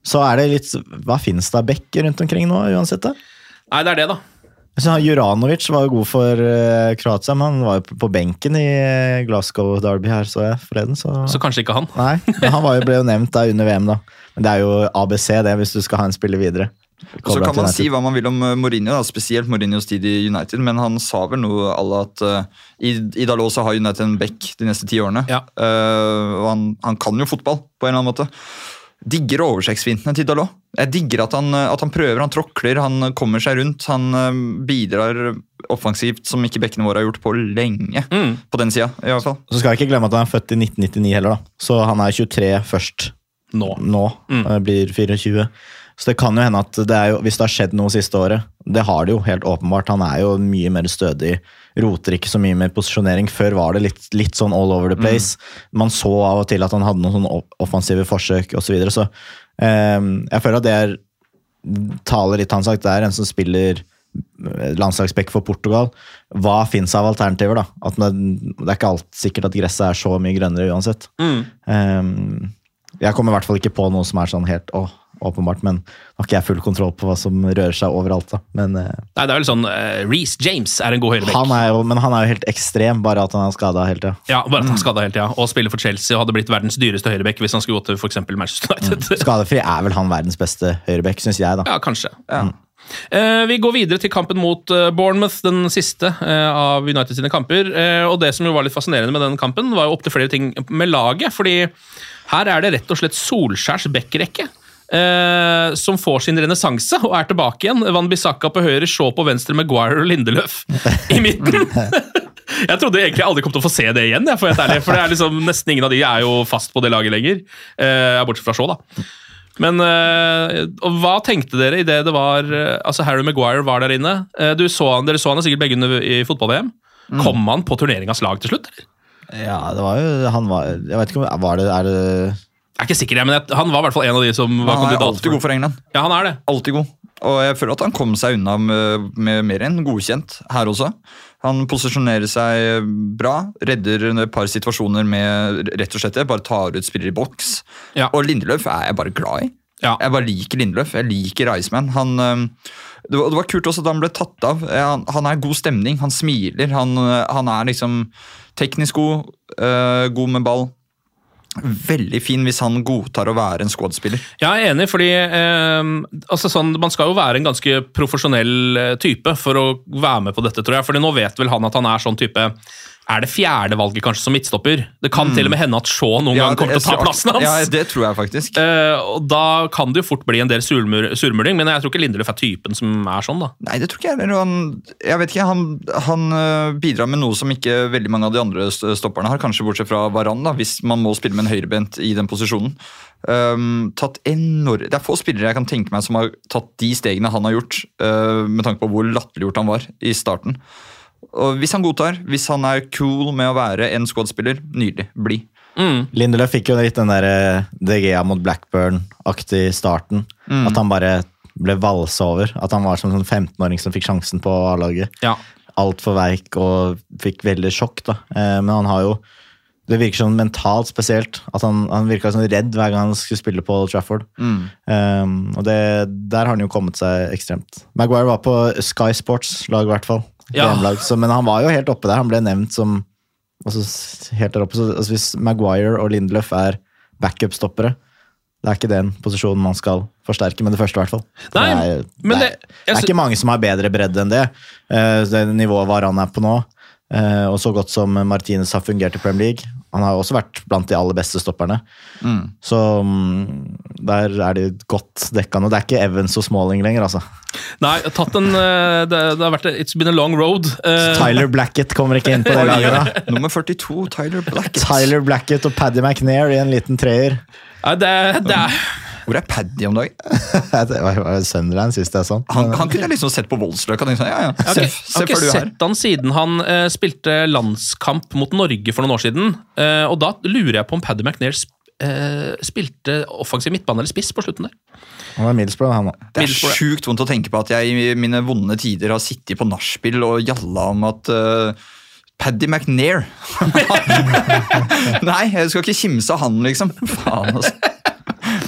S2: Så er det litt Hva fins det av bekker rundt omkring nå, uansett? da?
S1: Nei, det er det, da.
S2: Så Juranovic var jo god for uh, Kroatia, men han var jo på, benken i eh, Glasgow Derby her, så jeg forleden. Så,
S1: Så kanskje ikke han.
S2: Nei, han var jo, ble jo nevnt da under VM, da. Men det er jo ABC, det, hvis du skal ha en spiller videre.
S3: Og så kan man si hva man vil om eh, Mourinho, da, spesielt Mourinhos tid i United, men han sa vel noe à la at uh, i, i Dalot så har United en back de neste ti årene.
S1: Ja.
S3: Uh, og han, han kan jo fotball, på en eller annen måte. Digger oversiktsfintene til Dalot. Jeg digger at han, at han prøver, han tråkler, han kommer seg rundt. Han bidrar offensivt som ikke bekkene våre har gjort på lenge.
S1: Mm.
S3: På den sida, i hvert fall.
S2: Så skal jeg ikke glemme at han er født i 1999 heller, da. Så han er 23 først
S1: Nå.
S2: nå. mm. Blir 24. Så det kan jo hende at det er jo, hvis det har skjedd noe siste året Det har det jo, helt åpenbart. Han er jo mye mer stødig. Roter ikke så mye med posisjonering. Før var det litt, litt sånn all over the place. Man så av og til at han hadde noen sånne offensive forsøk osv. Så, videre. så eh, jeg føler at det er, taler litt hans sagt. Det er en som spiller eh, landslagsback for Portugal. Hva fins av alternativer? da? At det, det er ikke alt sikkert at gresset er så mye grønnere uansett.
S1: Mm.
S2: Ehm, jeg kommer i hvert fall ikke på noe som er sånn helt åh, åpenbart, men har ikke jeg full kontroll på hva som rører seg overalt. da. Men, eh,
S1: Nei, det er vel sånn uh, Reece James er en god høyrebekk.
S2: han er jo, men han er jo helt ekstrem, bare at han er skada hele tida.
S1: Ja, bare at han er skada hele tida. Og spiller for Chelsea og hadde blitt verdens dyreste høyrebekk hvis han skulle gå til eksempel Manchester United.
S2: Skadefri er vel han verdens beste høyrebekk, syns jeg. da.
S1: Ja, kanskje. Eh, vi går videre til kampen mot Bournemouth, den siste av United sine kamper. Og det som jo var litt fascinerende med den kampen, var jo opptil flere ting med laget. fordi her er det rett og slett Solskjærs backrekke. Eh, som får sin renessanse og er tilbake igjen. Van Bissaka på høyre, Shaw på venstre, Maguire og Lindeløf i midten. Jeg trodde egentlig aldri kom til å få se det igjen, jeg, for, ærlig, for det er liksom, nesten ingen av de er jo fast på det laget lenger. Eh, bortsett fra Shaw, da. Men eh, og hva tenkte dere idet det var eh, Altså Harry Maguire var der inne? Du så han, dere så han sikkert begge under i fotball-VM. Kom han på turneringas lag til slutt? eller?
S2: Ja, det var jo Han var Jeg vet ikke om Var det Er det
S1: Jeg er ikke sikker, men jeg, han var i hvert fall en av de som var
S3: Han er
S1: kandidat.
S3: alltid god for England.
S1: Ja, han er det.
S3: Alltid god. Og jeg føler at han kom seg unna med, med mer enn godkjent her også. Han posisjonerer seg bra, redder et par situasjoner med rett og slett det, bare tar ut spiller i boks.
S1: Ja.
S3: Og Lindeløf er jeg bare glad i.
S1: Ja.
S3: Jeg bare liker Lindeløf. Jeg liker Iceman. Han, det, var, det var kult også at han ble tatt av. Han, han er god stemning, han smiler. Han, øh, han er liksom teknisk god, øh, god med ball. Veldig fin hvis han godtar å være en squad-spiller.
S1: Jeg er enig, fordi eh, altså sånn, man skal jo være en ganske profesjonell eh, type for å være med på dette, tror jeg. Fordi nå vet vel han at han er sånn type Er det fjerde valget kanskje som midtstopper? Det kan til og med hende at Shaw noen gang kommer til å ta plassen hans.
S3: Ja, det tror jeg faktisk.
S1: Uh, og Da kan det jo fort bli en del surmur, surmuling, men jeg tror ikke Lindeløf er typen som er sånn. da.
S3: Nei, det tror ikke jeg heller. Han, jeg vet ikke, han, han øh, bidrar med noe som ikke veldig mange av de andre stopperne har, kanskje bortsett fra Varan, da, hvis man må spille med en høyrebent i den posisjonen. Um, tatt enorm, det er få spillere jeg kan tenke meg som har tatt de stegene han har gjort, uh, med tanke på hvor latterliggjort han var i starten. Og Hvis han godtar, hvis han er cool med å være en squad-spiller, nydelig. Bli.
S2: Lindelöf fikk jo litt den der eh, DGA mot Blackburn-aktig starten. At han bare ble valsa over. At han var som en sånn 15-åring som fikk sjansen på A-laget.
S1: Ja.
S2: Altfor veik og fikk veldig sjokk, da. Eh, Men han har jo Det virker sånn mentalt spesielt. At han, han virka sånn redd hver gang han skulle spille på Old Trafford.
S3: Mm.
S2: Um, og det, der har han jo kommet seg ekstremt. Maguire var på Sky Sports-lag, i hvert fall.
S1: Ja.
S2: Så- men han var jo helt oppe der. Han ble nevnt som altså, helt der oppe. Så, altså, hvis Maguire og Lindelöf er backup-stoppere, det er ikke den posisjonen man skal forsterke med det første, hvert fall.
S1: Nei,
S2: det, er, det,
S1: det-
S2: er, det er ikke mange som har bedre bredde enn det. Uh, det nivået Varan er på nå, uh, og så godt som Martinez har fungert i Premier League. Han har jo også vært blant de aller beste stopperne.
S3: Mm.
S2: Så mm, der er de godt dekka nå. Det er ikke Evans og Smalling lenger, altså.
S1: Nei, jeg har tatt en, eh, det, det har vært It's been a long road. Eh,
S2: Tyler Blackett kommer ikke inn på det laget. da.
S3: Nummer 42, Tyler Blackett.
S2: Tyler Blackett og Paddy McNair i en liten treer.
S1: Nei, det, det er
S3: Hvor er Paddy om dagen?
S2: Det var Sunderland sist jeg så
S3: Han, han kunne jeg liksom sett på Voldsløk. Han tenkte, sånn, ja, ja, okay.
S1: ikke, jeg har ikke
S3: du her.
S1: sett han siden han uh, spilte landskamp mot Norge for noen år siden. Uh, og da lurer jeg på om Paddy McNair sp uh, spilte offensiv midtbane eller spiss på slutten der.
S2: Han var Middlesbrough, han òg.
S3: Det er sjukt vondt å tenke på at jeg i mine vonde tider har sittet på nachspiel og gjalla om at uh, Paddy McNair Nei, jeg skal ikke kimse av han, liksom. Faen, altså.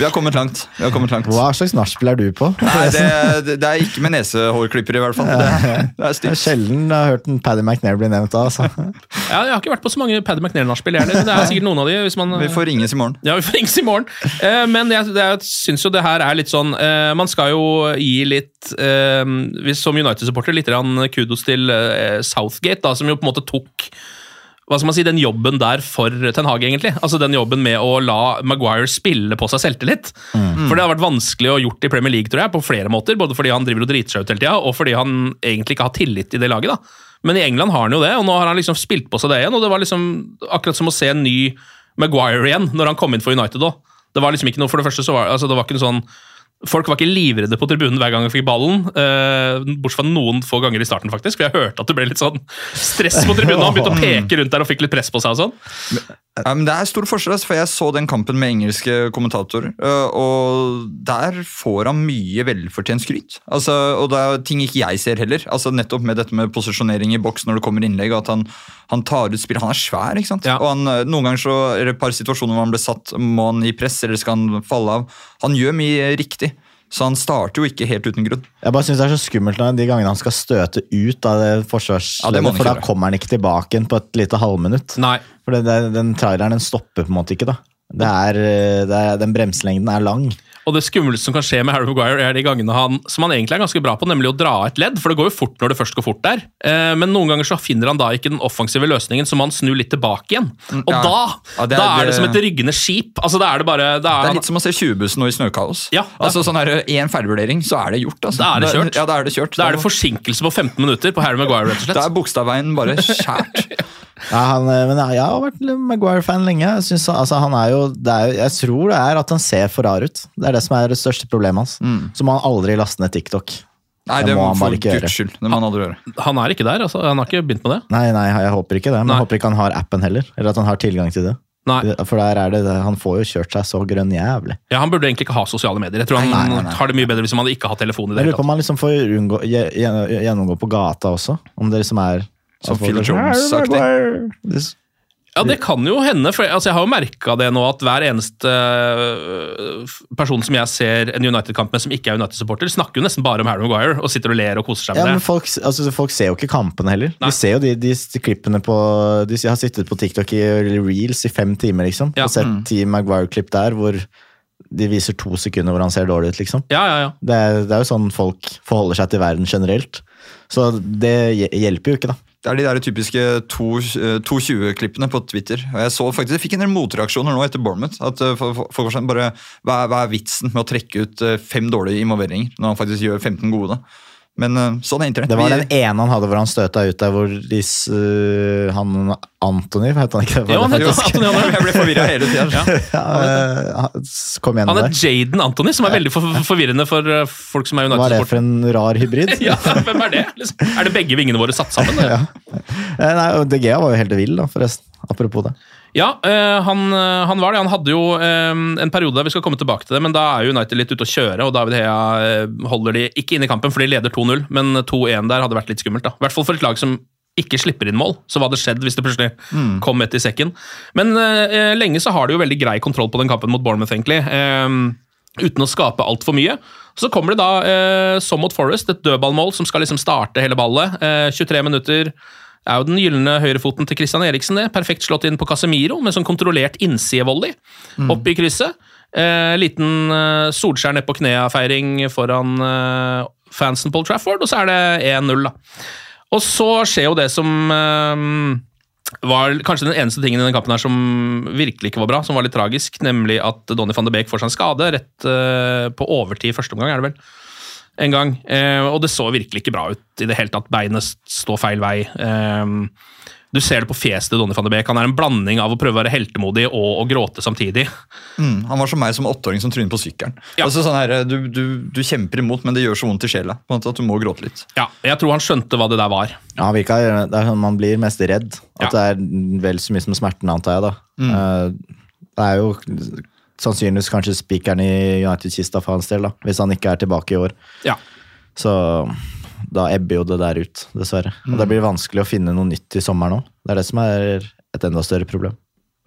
S3: Vi har kommet langt. Vi har kommet langt.
S2: Hva slags nachspiel er du på?
S3: Nei, det, det, er ikke med nesehårklipper, i hvert fall. Det, det er
S2: Det er
S3: stygt.
S2: sjelden jeg har hørt en Paddy McNair bli nevnt da. Altså.
S1: Ja, jeg har ikke vært på så mange Paddy McNair-nachspiel, heller. Det er sikkert noen av de. hvis man...
S3: Vi får ringes i morgen.
S1: Ja, vi får ringes i morgen. Eh, men jeg, det, jeg syns jo det her er litt sånn eh, Man skal jo gi litt eh, Som United-supporter litt kudos til Southgate, da, som jo på en måte tok hva skal man si, den jobben der for Ten Hag, egentlig. Altså Den jobben med å la Maguire spille på seg selvtillit. For det har vært vanskelig å gjort i Premier League, tror jeg, på flere måter. Både fordi han driver og driter seg ut hele tida, og fordi han egentlig ikke har tillit i det laget. da. Men i England har han jo det, og nå har han liksom spilt på seg det igjen. og Det var liksom akkurat som å se en ny Maguire igjen når han kom inn for United òg. Det var liksom ikke noe, for det første så var altså det var ikke noe sånn Folk var ikke livredde på tribunen hver gang de fikk ballen, Uh, bortsett fra noen få ganger i starten, faktisk. For jeg hørte at det ble litt sånn stress på tribunen, han begynte å peke rundt der og fikk litt press på seg og sånn.
S3: Men Det er stor forskjell, altså, for jeg så den kampen med engelske kommentatorer. øh, Og der får han mye velfortjent skryt. Altså, og det er ting ikke jeg ser heller. Altså Nettopp med dette med posisjonering i boks når det kommer innlegg. og At han, han tar ut spill. Han er svær, ikke sant?
S1: Ja.
S3: Og han, øh, Noen ganger så er det et par situasjoner hvor han blir satt, må han i press eller skal han falle av. Han gjør mye riktig. Så han starter jo ikke helt uten grunn.
S2: Jeg bare synes Det er så skummelt når de gangene han skal støte ut av det
S3: Ja,
S2: forsvarsleddet,
S3: han
S2: for da kommer han ikke tilbake igjen på et lite halvminutt.
S1: Nei.
S2: For det, det, Den traileren den stopper på en måte ikke. da. Det er, eh, det er, Den bremselengden er lang.
S1: Og det skumleste som kan skje med Harry Maguire, er de gangene han, som han egentlig er ganske bra på, nemlig å dra et ledd, for det går jo fort når det først går fort der. Eh, men noen ganger så finner han da ikke den offensive løsningen, så må han snu litt tilbake igjen. Og
S3: ja.
S1: da,
S3: Ja, det er-
S1: da er
S3: det
S1: som et ryggende skip. Altså, da er det bare da
S3: Det
S1: er
S3: er
S1: han,
S3: litt som å se 20-bussen nå i snøkaos.
S1: Ja,
S3: altså sånn er en feilvurdering, så er det gjort. Altså.
S1: Da er det kjørt.
S3: Ja, da er det kjørt.
S1: Da er det forsinkelse på 15 minutter på Harry Maguire, rett og
S3: Da er bokstavveien bare skjært.
S2: Ja, han, eh, men jeg har vært Maguire-fan lenge. Jeg, synes, altså, han er jo, det er, jo- jeg tror det er at han ser for rar ut. Det er det som er det største problemet hans. Så må han aldri laste ned TikTok.
S3: Nei,
S2: Det
S3: det
S2: må han bare ikke gjøre.
S3: skyld. Det må han aldri gjøre.
S1: Han er ikke der, altså. Han har ikke begynt med det.
S2: Nei, nei, jeg håper ikke det. Men
S1: Nei.
S2: jeg håper ikke han har appen heller. Eller at han har tilgang til det.
S1: Nei.
S2: For der er det, Han får jo kjørt seg så grønn jævlig.
S1: Ja, Han burde egentlig ikke ha sosiale medier. Jeg tror han
S3: Nei, nei, nei.
S1: har det mye bedre hvis han hadde ikke hatt telefon. i det
S2: Jeg lurer på om han liksom får unngå, gjennomgå på gata også. Om det liksom er
S3: Som Phil Jones-aktig.
S1: Ja, det kan jo hende. for altså, Jeg har jo merka det nå, at hver eneste øh, person som jeg ser en United-kamp med som ikke er United-supporter, snakker jo nesten bare om Harry Maguire og sitter og ler og koser seg
S2: Ja,
S1: med
S2: men
S1: det.
S2: folk, altså, folk ser jo ikke kampene heller.
S1: Nei.
S2: De ser jo de, de, de klippene på De har sittet på TikTok i reels i fem timer, liksom.
S1: Ja.
S2: Og sett ti Maguire-klipp der hvor de viser to sekunder hvor han ser dårlig ut, liksom.
S1: Ja, ja, ja.
S2: Det er, det er jo sånn folk forholder seg til verden generelt. Så det hjelper jo ikke, da.
S3: Det er de der typiske eh, 2.20-klippene på Twitter. Og Jeg så faktisk, jeg fikk en del motreaksjoner nå etter Bournemouth. At eh, folk bare, hva, er- hva er vitsen med å trekke ut eh, fem dårlige involveringer når han faktisk gjør 15 gode? Men eh, sånn er internett.
S2: Det var den ene han hadde hvor han støta ut der hvor de, s- øh, han Antony, het han ikke det?
S1: Jo, han? Anthony Anthony.
S3: Jeg ble forvirra hele tida.
S2: Ja, øh, han- kom igjen
S1: Han
S2: der.
S1: er Jaden Antony, som er veldig for forvirrende for folk som er United-sport.
S2: Hva er det for en rar hybrid?
S1: Ja, hvem er det? Liksom? Er det begge vingene våre satt sammen? eller?
S2: Eh, Nei, DGA var jo helt vill, da, forresten. Apropos det.
S1: Ja, øh, han, øh, han var det. Han hadde jo øh, en periode der vi skal komme tilbake til det, men da er United litt ute å kjøre, og David Hea holder de ikke inne i kampen, for de leder 2-0, men 2-1 der hadde vært litt skummelt. da. I hvert fall for et lag som ikke slipper inn mål. Så hva hadde skjedd hvis det plutselig kom et i sekken? Men eh, lenge så har de jo veldig grei kontroll på den kampen mot Bournemouth, egentlig. Eh, uten å skape altfor mye. Så kommer det da, eh, som mot Forest, et dødballmål som skal liksom starte hele ballet. Eh, 23 minutter er jo den gylne høyrefoten til Christian Eriksen. det. Perfekt slått inn på Casemiro med sånn kontrollert innsidevolley opp i krysset. Eh, liten eh, Solskjær ned på knea-feiring foran eh, fansen Paul Trafford, og så er det 1-0, da. Og så skjer jo det som eh, var kanskje den eneste tingen i den kampen her som virkelig ikke var bra, som var litt tragisk, nemlig at Donny van de Beek får seg en skade rett eh, på overtid i første omgang, er det vel? En gang. Eh, og det så virkelig ikke bra ut i det hele tatt. Beinet står feil vei. Eh, du ser det på fjeset til Donny van de Beek. Han er en blanding av å prøve å være heltemodig og å gråte samtidig.
S3: Mm, han var som meg som åtteåring som trynet på sykkelen. Altså, sånn her, du, du, du kjemper imot, men det gjør så vondt i sjela på en måte at du må gråte litt.
S1: Ja, jeg tror han skjønte hva det der var.
S2: Ja, virka, det er sånn Man blir mest redd. At det er vel så mye som smerten, antar jeg. da.
S3: Mm.
S2: Uh, Det er jo sannsynligvis kanskje spikeren i United-kista for hans del, da, hvis han ikke er tilbake i år.
S1: Ja.
S2: Så da ebber jo det der ut, dessverre. Og det
S1: Mm.
S2: blir vanskelig å finne noe nytt i sommer nå. Det er det som er et enda større problem.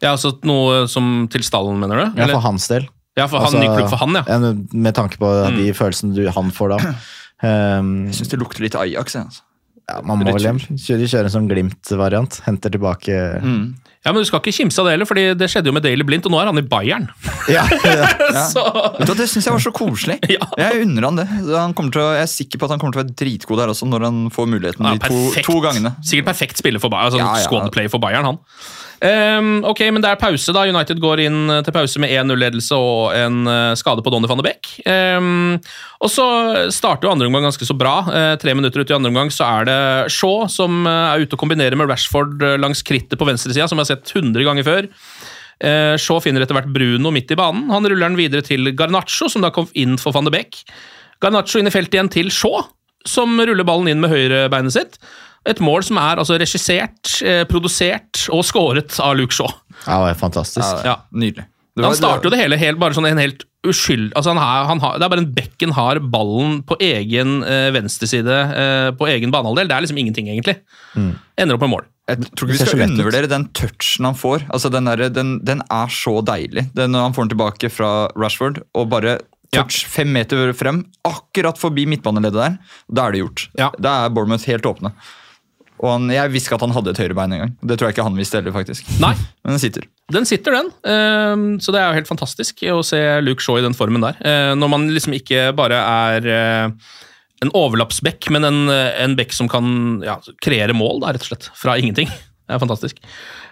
S1: Ja, altså Noe som til stallen, mener du?
S2: Ja, for hans del.
S1: Ja, for han, ny klubb for han, ja. Mm.
S2: Med tanke på de følelsene du, han får da. Um,
S3: Jeg syns det lukter litt Ajax. Altså.
S2: ja, man må vel hjem. Kjøre, kjøre en sånn Glimt-variant. Henter tilbake
S3: Mm.
S1: Ja, Men du skal ikke kimse av det heller, fordi det skjedde jo med Daily Blindt, og nå er han i Bayern.
S2: Ja,
S3: Ja.
S1: Så
S3: Vet du Det syns jeg var så koselig. Jeg unner han det. Han til å, jeg er sikker på at han kommer til å være dritgod der også, når han får muligheten
S1: Ja,
S3: de to, to gangene.
S1: Sikkert perfekt spiller for Bayern. Altså
S3: Ja, ja.
S1: Squad-play for Bayern, han. Um, ok, men det er pause, da. United går inn eh, til pause med 1-0-ledelse og en eh, skade på Donny van de Beek. Um, og så starter jo andre omgang ganske så bra. Uh, tre minutter ut i andre omgang så er det Shaw som er ute og kombinerer med Rashford langs krittet på venstresida, som har sett 100 ganger før. Eh, Shaw finner etter hvert Bruno midt i banen. Han ruller den videre til Garnaccio, som da kom inn for van de Beek. Garnaccio inn i feltet igjen til Shaw, som ruller ballen inn med høyrebeinet sitt. Et mål som er altså regissert, eh, produsert og skåret av Luke Shaw.
S2: Ja, det var fantastisk.
S1: Ja.
S3: Nydelig.
S1: Han starter jo det hele helt, bare sånn en helt uskyld... Altså han har, han har, det er bare en bekken har ballen på egen eh, venstreside eh, på egen banehalvdel. Det er liksom ingenting, egentlig. Ender opp med mål.
S3: Jeg tror ikke vi skal undervurdere den touchen han får. Altså den, der, den, den er så deilig. Den, når han får den tilbake fra Rashford og bare touch fem meter frem, akkurat forbi midtbaneleddet der, da er det gjort.
S1: Ja.
S3: Da er Bournemouth helt åpne. Og han, Jeg visste ikke at han hadde et høyrebein engang. Det tror jeg ikke han visste heller, faktisk.
S1: Nei,
S3: Men den sitter.
S1: den sitter, den. Eh, så det er jo helt fantastisk å se Luke Shaw i den formen der. Eh, når man liksom ikke bare er eh, en overlappsbekk, men en, eh, en bekk som kan ja, kreere mål, da, rett og slett. Fra ingenting. Det er fantastisk.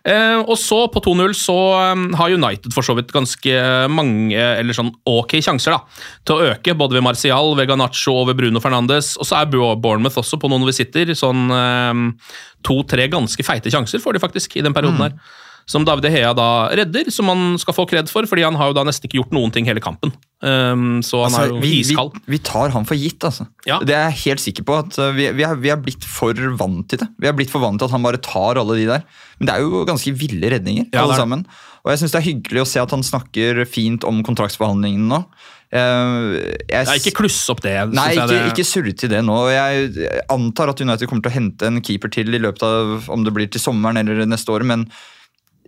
S1: Eh, og så, på 2-0, så eh, har United for så vidt ganske mange, eller sånn ok sjanser, da, til å øke. Både ved Martial, ved Ganacho og ved Bruno Fernandes. Og så er Bournemouth også på noen visitter. Sånn eh, to-tre ganske feite sjanser får de faktisk i den perioden her. Som David Hea da redder, som han skal få kred for, fordi han har jo da nesten ikke gjort noen ting hele kampen. Um, så han
S3: Altså,
S1: er jo
S3: vi, vi,
S1: iskald.
S3: vi tar han for gitt, altså.
S1: Ja.
S3: Det er jeg helt sikker på. at uh, vi, vi, er, vi er blitt for vant til det. Vi er blitt for vant til at han bare tar alle de der. Men det er jo ganske ville redninger,
S1: Ja,
S3: alle sammen. Og jeg syns det er hyggelig å se at han snakker fint om kontraktsbehandlingen nå. Uh, jeg,
S1: ikke kluss opp det.
S3: Nei, ikke,
S1: det-
S3: ikke surre til det nå. Jeg antar at United kommer til å hente en keeper til i løpet av om det blir til sommeren eller neste år, men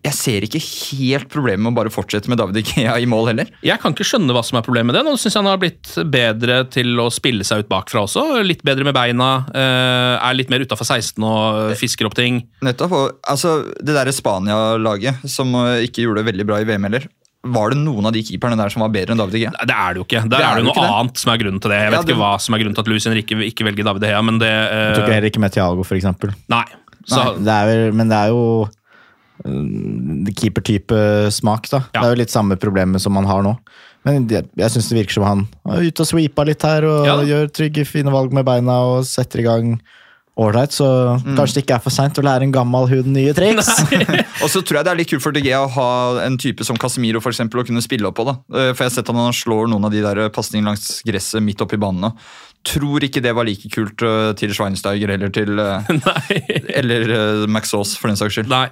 S3: jeg ser ikke helt problemet med å bare fortsette med David Ikea i mål heller.
S1: Jeg kan ikke skjønne hva som er problemet med det. Nå syns jeg han har blitt bedre til å spille seg ut bakfra også. Litt bedre med beina. eh, er litt mer utafor 16 og fisker opp ting.
S3: Nettopp. Og, altså, det der Spania-laget, som uh, ikke gjorde det veldig bra i VM heller, var det noen av de keeperne der som var bedre enn David Igea?
S1: Det er det jo ikke. Der
S3: Det er
S1: er det noe
S3: det.
S1: annet som er grunnen til det. Jeg vet
S3: Ja, det-
S1: ikke hva som er grunnen til at Lucien ikke, ikke velger David Egea, men det uh...
S2: Jeg tok heller ikke med Thiago, for eksempel.
S1: Nei. Så,
S2: Nei, det er vel, men det er jo mm, keeper-type smak, da. Det er jo litt samme problemet som man har nå. Men jeg, jeg syns det virker som han er ute og sweepa litt her, og
S1: Ja
S2: gjør trygge, fine valg med beina og setter i gang ålreit. Så
S1: Mm.
S2: kanskje det ikke er for seint å lære en gammel hund nye triks.
S3: Og så tror jeg det er litt kult for DG å ha en type som Casemiro for eksempel, å kunne spille opp på. da. Eh, For jeg har sett at han slår noen av de der pasningene langs gresset midt oppi banen nå. Tror ikke det var like kult eh, til Schweinsteiger eller til eh, Eller eh, Max Aas, for den saks skyld.
S1: Nei.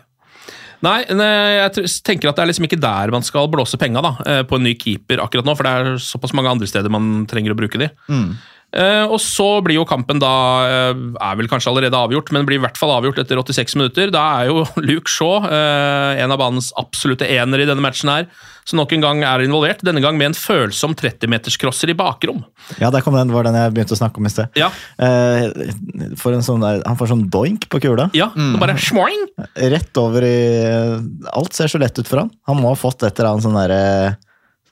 S1: Nei, jeg tenker at det er liksom ikke der man skal blåse penga da, eh, på en ny keeper akkurat nå, for det er såpass mange andre steder man trenger å bruke de.
S3: Mm.
S1: Eh, og så blir jo kampen da eh, Er vel kanskje allerede avgjort, men blir i hvert fall avgjort etter 86 minutter. Da er jo Luke Shaw eh, en av banens absolutte enere i denne matchen her, som nok en gang er involvert. Denne gang med en følsom 30-meterscrosser i bakrom.
S2: Ja, der kom den, var den jeg begynte å snakke om i sted.
S1: Ja,
S2: Eh, for en sånn der, han får sånn doink på kula.
S1: ja mm. bare schmoing!
S2: Rett over i Alt ser så lett ut for han. Han må ha fått et eller annet sånn derre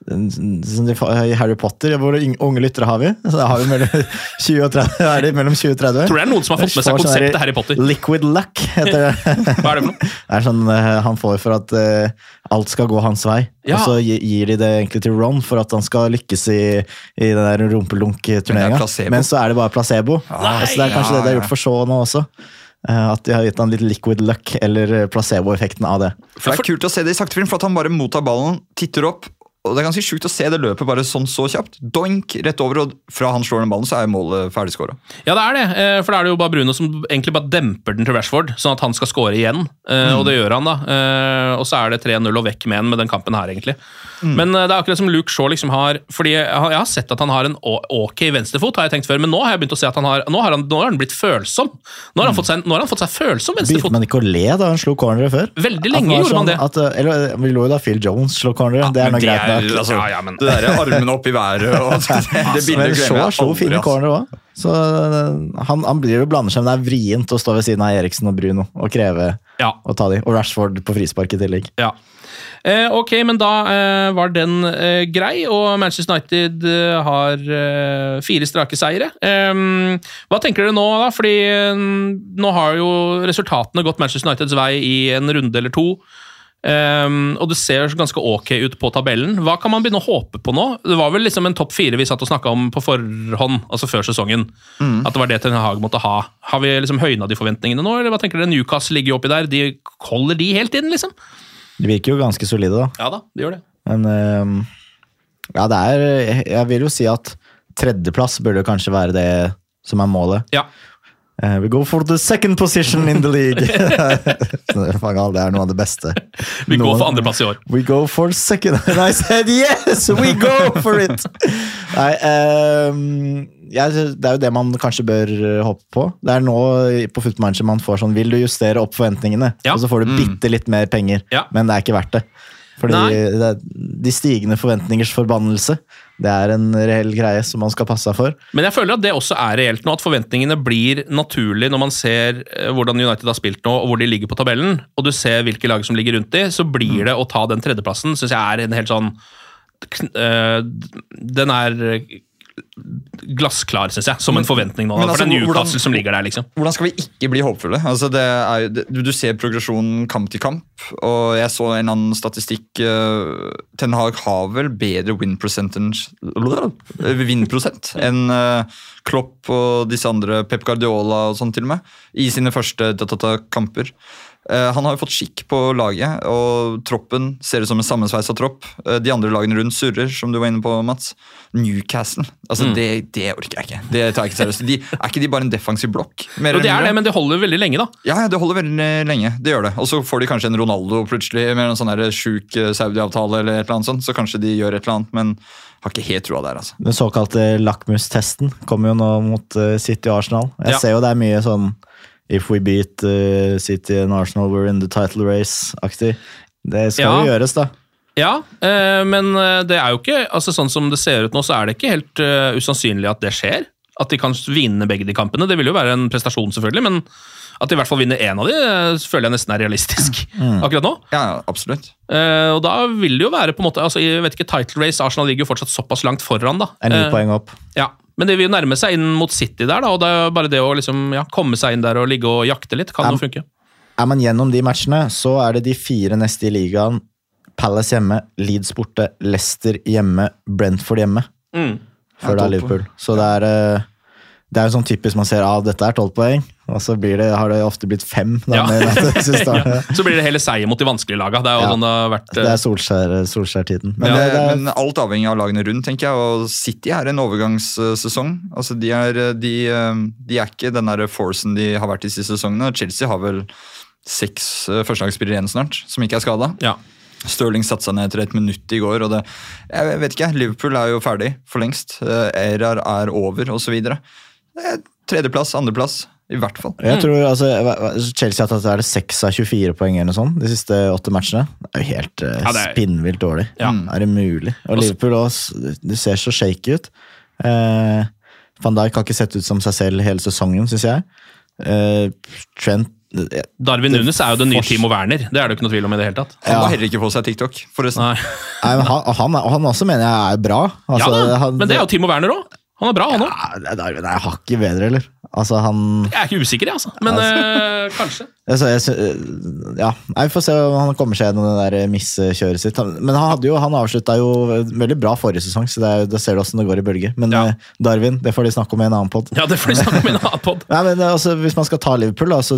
S2: i Harry Potter, hvor unge lyttere har vi? Så har vi mellom 20 og 30. Er de mellom 20 og 30?
S1: Tror det er noen som har fått med seg konseptet Harry Potter.
S2: Liquid luck, heter det.
S1: Hva er det for noe?
S2: Det er sånn eh, han får for at uh, alt skal gå hans vei.
S1: Ja.
S2: Og så gir de det egentlig til Ron for at han skal lykkes i, i den der
S3: er.
S2: Men så er det bare placebo.
S1: Nei.
S2: Så det er kanskje
S3: Ja,
S2: det de har gjort for Shaw nå også. Eh, At de har gitt han litt liquid luck, eller placebo-effekten av det.
S3: For Det er kult å se det i saktefilm, for at han bare mottar ballen, titter opp, og det er ganske sjukt å se det løpet bare sånn så kjapt. Doink, rett over, og fra han slår den ballen, så er målet ferdigskåra.
S1: Ja, det er det. eh, For da er det jo bare Bruno som egentlig bare demper den til Rashford, sånn at han skal score igjen. Mm. Og det gjør han, da. Eh, Og så er det 3-0 og vekk med en med den kampen her, egentlig. Men eh, det er akkurat som Luke Shaw liksom har Fordi jeg har, jeg har sett at han har en ok venstrefot, har jeg tenkt før, men nå har jeg begynt å se at han har Nå har han, nå har han blitt følsom. Nå har han fått seg, nå har han fått seg følsom
S2: Begynte
S1: venstrefot.
S2: man ikke å le da han slo corneret før?
S1: Veldig lenge gjorde man
S2: sånn
S1: det.
S2: At, eh, eller, vi lo jo da Phil Jones slo corneret. det er noe greit nok.
S3: altså,
S1: Ja, ja, men-
S3: Det der armene opp i været og det, det bildet glemmer
S2: Shaw
S3: jeg aldri.
S2: fine
S3: ass.
S2: corner òg. Så eh, han, han blir jo blander seg, men det er vrient å stå ved siden av Eriksen og Bruno og kreve
S1: Ja.
S2: å ta de. Og Rashford på frispark i tillegg.
S1: Ja. Eh, ok, men da eh, var den eh, grei, og Manchester United eh, har eh, fire strake seire. Eh, hva tenker dere nå, da? Fordi eh, nå har jo resultatene gått Manchester Uniteds vei i en runde eller to. Eh, og det ser ganske ok ut på tabellen. Hva kan man begynne å håpe på nå? Det var vel liksom en topp fire vi satt og snakka om på forhånd, altså før sesongen. At det var det Ten Hag måtte ha. Har vi liksom høyna de forventningene nå, eller hva tenker dere? Newcastle ligger jo oppi der. De holder de helt inn, liksom?
S2: De virker jo ganske solide, da.
S1: Ja da, de gjør det.
S2: Men eh, ja, det er Jeg vil jo si at tredjeplass burde kanskje være det som er målet.
S1: Ja.
S2: Eh, we go for the second position in the league. Faen, det er noe av det beste.
S1: Vi går for andreplass i år.
S2: We go for second And I said yes! We go for it! Nei, um, ja, det er jo det man kanskje bør eh, håpe på. Det er nå på Footmanager man får sånn Vil du justere opp forventningene?
S1: Ja.
S2: Og så får du bitte litt mer penger,
S1: Ja.
S2: men det er ikke verdt det. Fordi det er, de stigende forventningers forbannelse, det er en reell greie som man skal passe seg for.
S1: Men jeg føler at det også er reelt nå, at forventningene blir naturlig når man ser eh, hvordan United har spilt nå, og hvor de ligger på tabellen, og du ser hvilke lag som ligger rundt de, så blir det å ta den tredjeplassen, syns jeg er en helt sånn eh, Den er glassklar, syns jeg, som en forventning nå.
S3: men
S1: for
S3: altså,
S1: det er
S3: hvordan-
S1: Newcastle som ligger der, liksom.
S3: Hvordan skal vi ikke bli håpfulle? Altså, det er, det, du, ser progresjonen kamp til kamp, og jeg så en annen statistikk. Uh, Ten Hag har vel bedre win percentage Win-prosent enn uh, Klopp og disse andre, Pep Guardiola og sånn til og med, i sine første kamper. Eh, han har jo fått skikk på laget, og troppen ser ut som en sammensveisa tropp. Eh, de andre lagene rundt surrer, som du var inne på, Mats. Newcastle. Altså,
S1: Mm.
S3: det, det orker jeg ikke. Det tar jeg ikke seriøst. De, er ikke de bare en defensiv blokk? Mer
S1: Og det er det, men det holder veldig lenge, da.
S3: Ja, ja, det holder veldig lenge. Det gjør det. Og så får de kanskje en Ronaldo plutselig med en sånn sjuk eh, Saudi-avtale, eller et eller annet sånt, så kanskje de gjør et eller annet, men har ikke helt troa der, altså.
S2: Den såkalte lakmustesten kommer jo nå mot City og Arsenal. Jeg
S1: Ja.
S2: ser jo det er mye sånn If we beat uh, City and Arsenal, we're in the title race-aktig. Det skal
S1: Ja.
S2: jo gjøres, da.
S1: Ja, eh, men eh, det er jo ikke altså Sånn som det ser ut nå, så er det ikke helt uh, usannsynlig at det skjer. At de kan vinne begge de kampene. Det vil jo være en prestasjon, selvfølgelig, men at de i hvert fall vinner én av de, føler jeg nesten er realistisk akkurat nå.
S3: Ja, ja, absolutt.
S1: Eh, og da vil det jo være på en måte altså, jeg vet ikke, Title race, Arsenal ligger jo fortsatt såpass langt foran, da.
S2: En ny
S1: Eh,
S2: poeng opp.
S1: Ja, Men det vil jo nærme seg inn mot City der, da, og det er bare det å liksom, ja, komme seg inn der og ligge og jakte litt, kan
S2: Ja.
S1: jo funke.
S2: Er man gjennom de matchene, så er det de fire neste i ligaen. Palace hjemme, Leeds borte, Leicester hjemme, Brentford hjemme.
S1: Mm.
S2: Før det er Liverpool. Så det er, eh, det er jo sånn typisk man ser av dette er tolv poeng, og så blir det, har det ofte blitt fem. Da,
S1: Ja. ja. Så blir det heller seier mot de vanskelige laga. Det er jo
S2: Ja.
S1: sånn det har vært.
S2: Det
S1: eh,
S2: er Solskjær, Solskjær-tiden. Men
S3: Men,
S2: det, er,
S3: men alt avhengig av lagene rundt, tenker jeg. Og City er en overgangssesong. Altså, de, er, de, de er ikke den der forcen de har vært de siste sesongene. Chelsea har vel seks eh, førstelagsspillere igjen snart, som ikke er skada.
S1: Ja.
S3: Stirling satte seg ned etter et minutt i går. og det, jeg vet ikke, Liverpool er jo ferdig for lengst. Eirar Erar er over, osv. Tredjeplass, andreplass, i hvert fall.
S2: Jeg tror altså, Chelsea har tatt er det 6 av 24 poeng eller noe sånt, de siste åtte matchene. Det er jo helt uh,
S1: Ja, er-
S2: spinnvilt dårlig.
S1: Ja.
S2: Er det mulig? Og
S1: Også-
S2: Liverpool også, det ser så shaky ut. Uh, Van Dijk har ikke sett ut som seg selv hele sesongen, syns jeg. Uh, Trent eh,
S1: Darwin Nunes er jo den nye Timo Werner. Det er det jo ikke noe tvil om i det hele tatt.
S3: Han
S2: Ja.
S3: var heller ikke på seg TikTok, forresten.
S1: Nei.
S2: Nei, men han, han, han også mener jeg er bra. Altså,
S1: ja da,
S2: han-
S1: Men det er jo Timo Werner òg. Han er bra, han òg.
S2: Ja, Darwin er hakket bedre, eller? Altså, han
S1: Jeg er ikke usikker, jeg, altså. Men eh, kanskje.
S2: altså, jeg, Ja, Vi får se om han kommer seg gjennom det der miskjøret sitt. Men han, hadde jo, han avslutta jo veldig bra forrige sesong, så det er, da ser du åssen det går i bølger. Men
S1: Ja.
S2: eh, Darwin, det får de snakke om i en annen pod.
S1: Ja, det får de snakke om i en annen pod.
S2: Nei, men altså, Hvis man skal ta Liverpool, da, så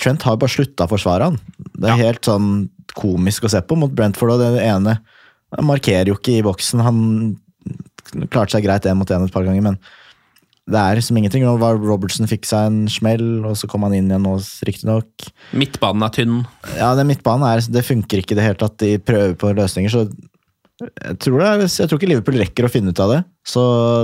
S2: Trent har jo bare slutta å forsvare han. Det er
S1: Ja.
S2: helt sånn komisk å se på mot Brentford, og det ene Han markerer jo ikke i boksen. Han klarte seg greit én mot én et par ganger, men det er som ingenting. Nå var Robertson fikk seg en smell, og så kom han inn igjen nå, riktignok.
S1: Midtbanen er tynn.
S2: Ja, den midtbanen er, det funker ikke i det hele tatt. De prøver på løsninger, så jeg tror, det er, jeg tror ikke Liverpool rekker å finne ut av det. Så,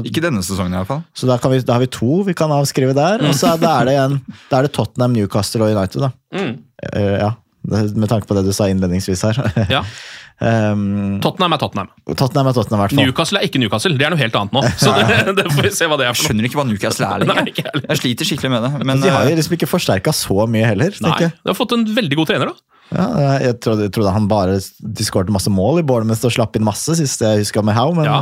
S3: Ikke denne sesongen, i hvert fall.
S2: så da, kan vi, da har vi to vi kan avskrive der. Og så er, da er det en, Da er det Tottenham, Newcastle og United, da.
S1: Mm.
S2: Uh, ja, med tanke på det du sa innledningsvis her.
S1: Ja.
S2: um,
S1: Tottenham er Tottenham.
S2: Tottenham er Tottenham, i hvert fall.
S1: Newcastle er ikke Newcastle. Det er noe helt annet nå. Så det, det får vi se hva det er for noe.
S3: skjønner ikke hva Newcastle er lenger.
S1: jeg
S3: sliter skikkelig med det. Men
S2: de har jo
S3: eh,
S2: liksom ikke forsterka så mye heller.
S1: Nei,
S2: jeg.
S1: De har fått en veldig god trener, da.
S2: Ja, jeg trodde, jeg trodde han bare De skåret masse mål i Bournemouth og slapp inn masse, sist jeg huska med Howe, men
S1: Ja.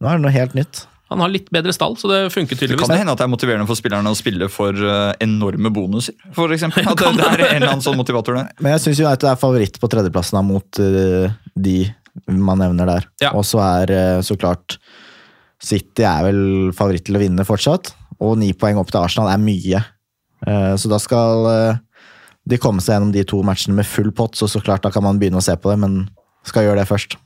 S2: nå er det noe helt nytt.
S1: Han har litt bedre stall, så det funker tydeligvis.
S3: det kan det hende at det er motiverende for spillerne å spille for eh, enorme bonuser, for. At det, det er en eller annen sånn motivator der.
S2: Men jeg syns United er favoritt på tredjeplassen da, mot uh, de man nevner der.
S1: Ja.
S2: Og så er eh, så klart City er vel favoritt til å vinne fortsatt. Og ni poeng opp til Arsenal er mye. Eh, så da skal de komme seg gjennom de to matchene med full pott, så så klart da kan man begynne å se på det, men skal gjøre det først.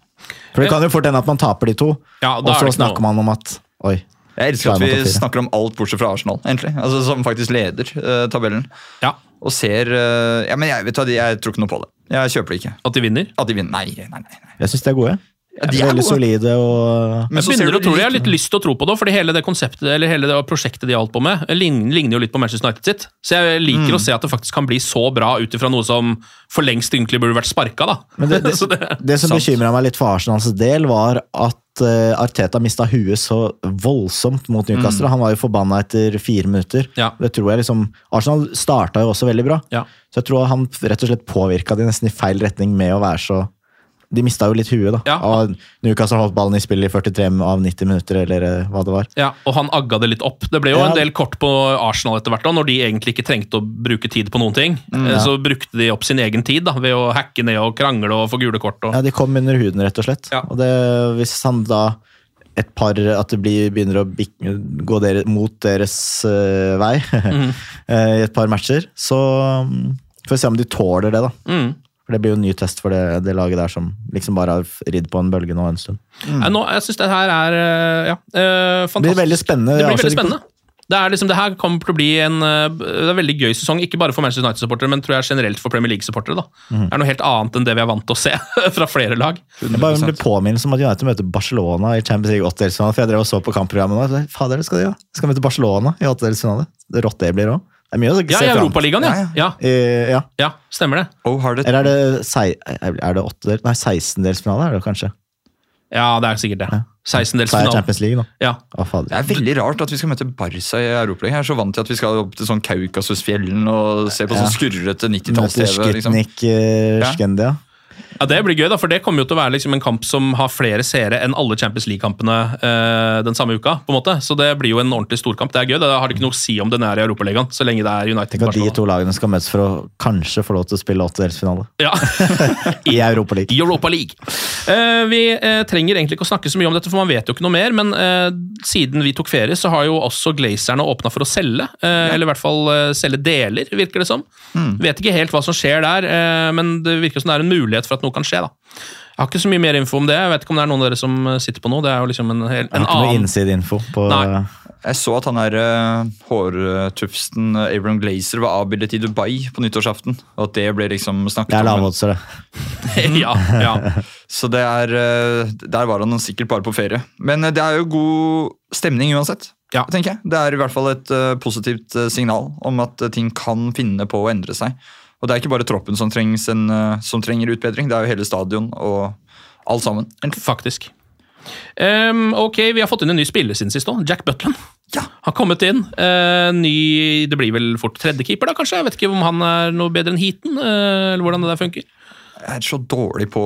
S2: For det kan jo fort hende at man taper de to,
S1: Ja,
S2: og så snakker
S1: noe.
S2: man om at Oi.
S3: Jeg elsker at vi snakker om alt bortsett fra Arsenal, egentlig. Altså, som faktisk leder uh, tabellen.
S1: Ja,
S3: Og ser uh, Ja, men jeg vet hva, jeg tror ikke noe på det. Jeg kjøper det ikke.
S1: At de vinner.
S3: At de vinner. Nei, nei, nei. nei.
S2: Jeg syns de er gode.
S3: Ja, de er
S2: Veldig
S3: gode.
S2: solide og
S3: Men så ser du
S1: tror. Jeg har
S3: litt-
S1: lyst til å tro på det, fordi hele det konseptet, eller hele det prosjektet de har holdt på med, ligner, ligner jo litt på Manchester United sitt. Så jeg liker
S3: Mm.
S1: å se at det faktisk kan bli så bra ut ifra noe som for lengst egentlig burde vært sparka, da.
S2: Men det, det,
S1: det,
S2: det som
S3: Sant.
S2: bekymra meg litt for Arsenals del, var at eh, Arteta mista huet så voldsomt mot Newcastle. Han var jo forbanna etter fire minutter.
S1: Mm. Ja.
S2: Det tror jeg liksom Arsenal starta jo også veldig bra,
S1: ja.
S2: så jeg tror han rett og slett påvirka de nesten i feil retning med å være så De mista jo litt huet, da.
S1: Ja.
S2: Og Newcastle holdt ballen i spill i 43 av 90 minutter, eller eh, hva det var.
S1: Ja, og han agga det litt opp. Det ble jo
S2: Ja.
S1: en del kort på Arsenal etter hvert, da, når de egentlig ikke trengte å bruke tid på noen ting.
S2: Mm,
S1: ja. Så brukte de opp sin egen tid da, ved å hacke ned og krangle og få gule kort. Og...
S2: Ja, De kom under huden, rett og slett.
S1: Ja.
S2: Og det, hvis han da et par, At det blir, begynner å gå dere, mot deres uh, vei eh, i et par matcher, så mm, får vi se om de tåler det, da.
S1: Mm.
S2: For Det blir jo en ny test for det, det laget der som liksom bare har ridd på en bølge nå en stund.
S1: Nei, Nå, jeg syns det her er eh, ja, fantastisk.
S2: Det
S1: fantastisk.
S2: blir veldig spennende.
S1: Det blir veldig spennende. Det, er liksom, det her kommer til å bli en eh, det en veldig gøy sesong, ikke bare for Manchester United-supportere, men tror jeg generelt for Premier League-supportere.
S2: Mhm.
S1: Det er noe helt annet enn det vi er vant til å se fra flere lag.
S2: Jeg bare ble påminnelse om at United møter Barcelona i Champions League åttedelsfinale. For jeg drev og så på kampprogrammet nå. Fader, det skal de gjøre. Skal møte Barcelona i åttedelsfinale. Det rått det blir òg. Det er mye å
S1: Ja, i Europaligaen, ja.
S3: Ja,
S1: Ja,
S2: Eh, ja.
S1: ja, stemmer det.
S3: Oh, det
S2: Eller er det, sei, er det åttedel... Nei, 16-delsfinale er det kanskje.
S1: Ja, det er sikkert det.
S2: Er
S1: 16-delsfinale.
S2: Champions League.
S1: Ja.
S3: Det er veldig rart at vi skal møte Barca i Europaligaen. Jeg er så vant til at vi skal opp til sånn Kaukasusfjellen og se på
S2: Ja.
S3: sånn skurrete 90-talls-TV. Liksom.
S2: Skitnik uh, Skendia.
S1: Ja, Det blir gøy, da, for det kommer jo til å være liksom en kamp som har flere seere enn alle Champions League-kampene eh, den samme uka. på en måte. Så det blir jo en ordentlig storkamp. Det er gøy. Det har det ikke noe å si om den er i Europaligaen, så lenge det er United
S2: at de to lagene skal møtes for å kanskje få lov til å spille åttedelsfinale
S1: Ja.
S2: i Europa League.
S1: Europa League. Eh, vi eh, trenger egentlig ikke å snakke så mye om dette, for man vet jo ikke noe mer. Men eh, siden vi tok ferie, så har jo også Glazerne åpna for å selge. Eh, Eller i hvert fall eh, selge deler, virker det som. Vet ikke helt hva som skjer der, men det virker som det er en mulighet for at noe kan skje. da. Jeg har ikke så mye mer info om det. Jeg vet ikke om det er noen av dere som eh, sitter på noe. Det er jo liksom en, hel,
S2: Jeg har ikke noe
S1: annen
S2: innsideinfo på
S1: Nei.
S3: Jeg så at han der uh, hårtufsen uh, Abraham Glazer var avbildet i Dubai på nyttårsaften. Og at det ble liksom snakket
S2: Det er
S3: om.
S2: det.
S1: ja, ja.
S3: Så det er, uh, der var han sikkert bare på ferie. Men uh, det er jo god stemning uansett.
S1: Ja.
S3: tenker jeg. Det er i hvert fall et uh, positivt uh, signal om at uh, ting kan finne på å endre seg. Og det er ikke bare troppen som, en, uh, som trenger utbedring, det er jo hele stadion og alt sammen. egentlig.
S1: Faktisk. Um, ok, vi har fått inn en ny spiller siden sist òg. Jack Butland.
S3: Ja.
S1: Har kommet inn. Uh, ny, det blir vel fort tredjekeeper, da, kanskje? Jeg vet ikke om han er noe bedre enn Heaton, uh, eller hvordan det der funker.
S3: Jeg er så dårlig på,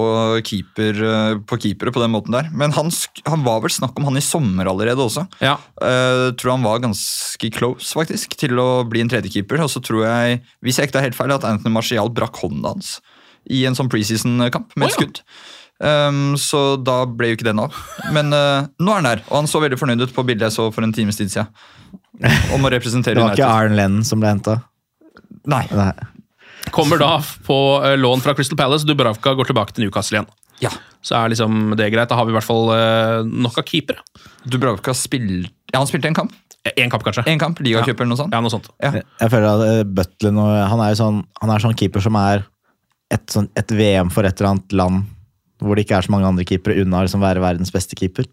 S3: keeper, uh, på keepere på den måten der. Men han, han var vel snakk om han i sommer allerede også.
S1: Ja.
S3: Uh, tror han var ganske close faktisk til å bli en tredjekeeper. Og så tror jeg, hvis jeg ikke tar helt feil, at Anthony Martial brakk hånden hans i en sånn preseason-kamp med et
S1: oh, ja.
S3: skudd. Um, så da ble jo ikke den av. Men uh, nå er han der, og han så veldig fornøyd ut på bildet jeg så for en times tid siden. Om å representere
S2: Det var ikke
S3: United.
S2: Aaron Lennon som ble henta.
S3: Nei.
S1: Kommer da på eh, lån fra Crystal Palace. Dubravka går tilbake til Newcastle igjen.
S3: Ja.
S1: Så er liksom det greit. Da har vi i hvert fall eh, nok av keepere.
S3: Dubravka spilte ja, Han spilte en kamp.
S1: Én kamp, kanskje.
S3: En kamp, Ligacup eller noe sånt.
S1: Ja, noe sånt.
S3: Ja.
S2: Jeg føler at eh, han er sånn, han er sånn keeper som er et, sånn, et VM for et eller annet land hvor det ikke er så mange andre keepere unna å liksom være verdens beste keeper.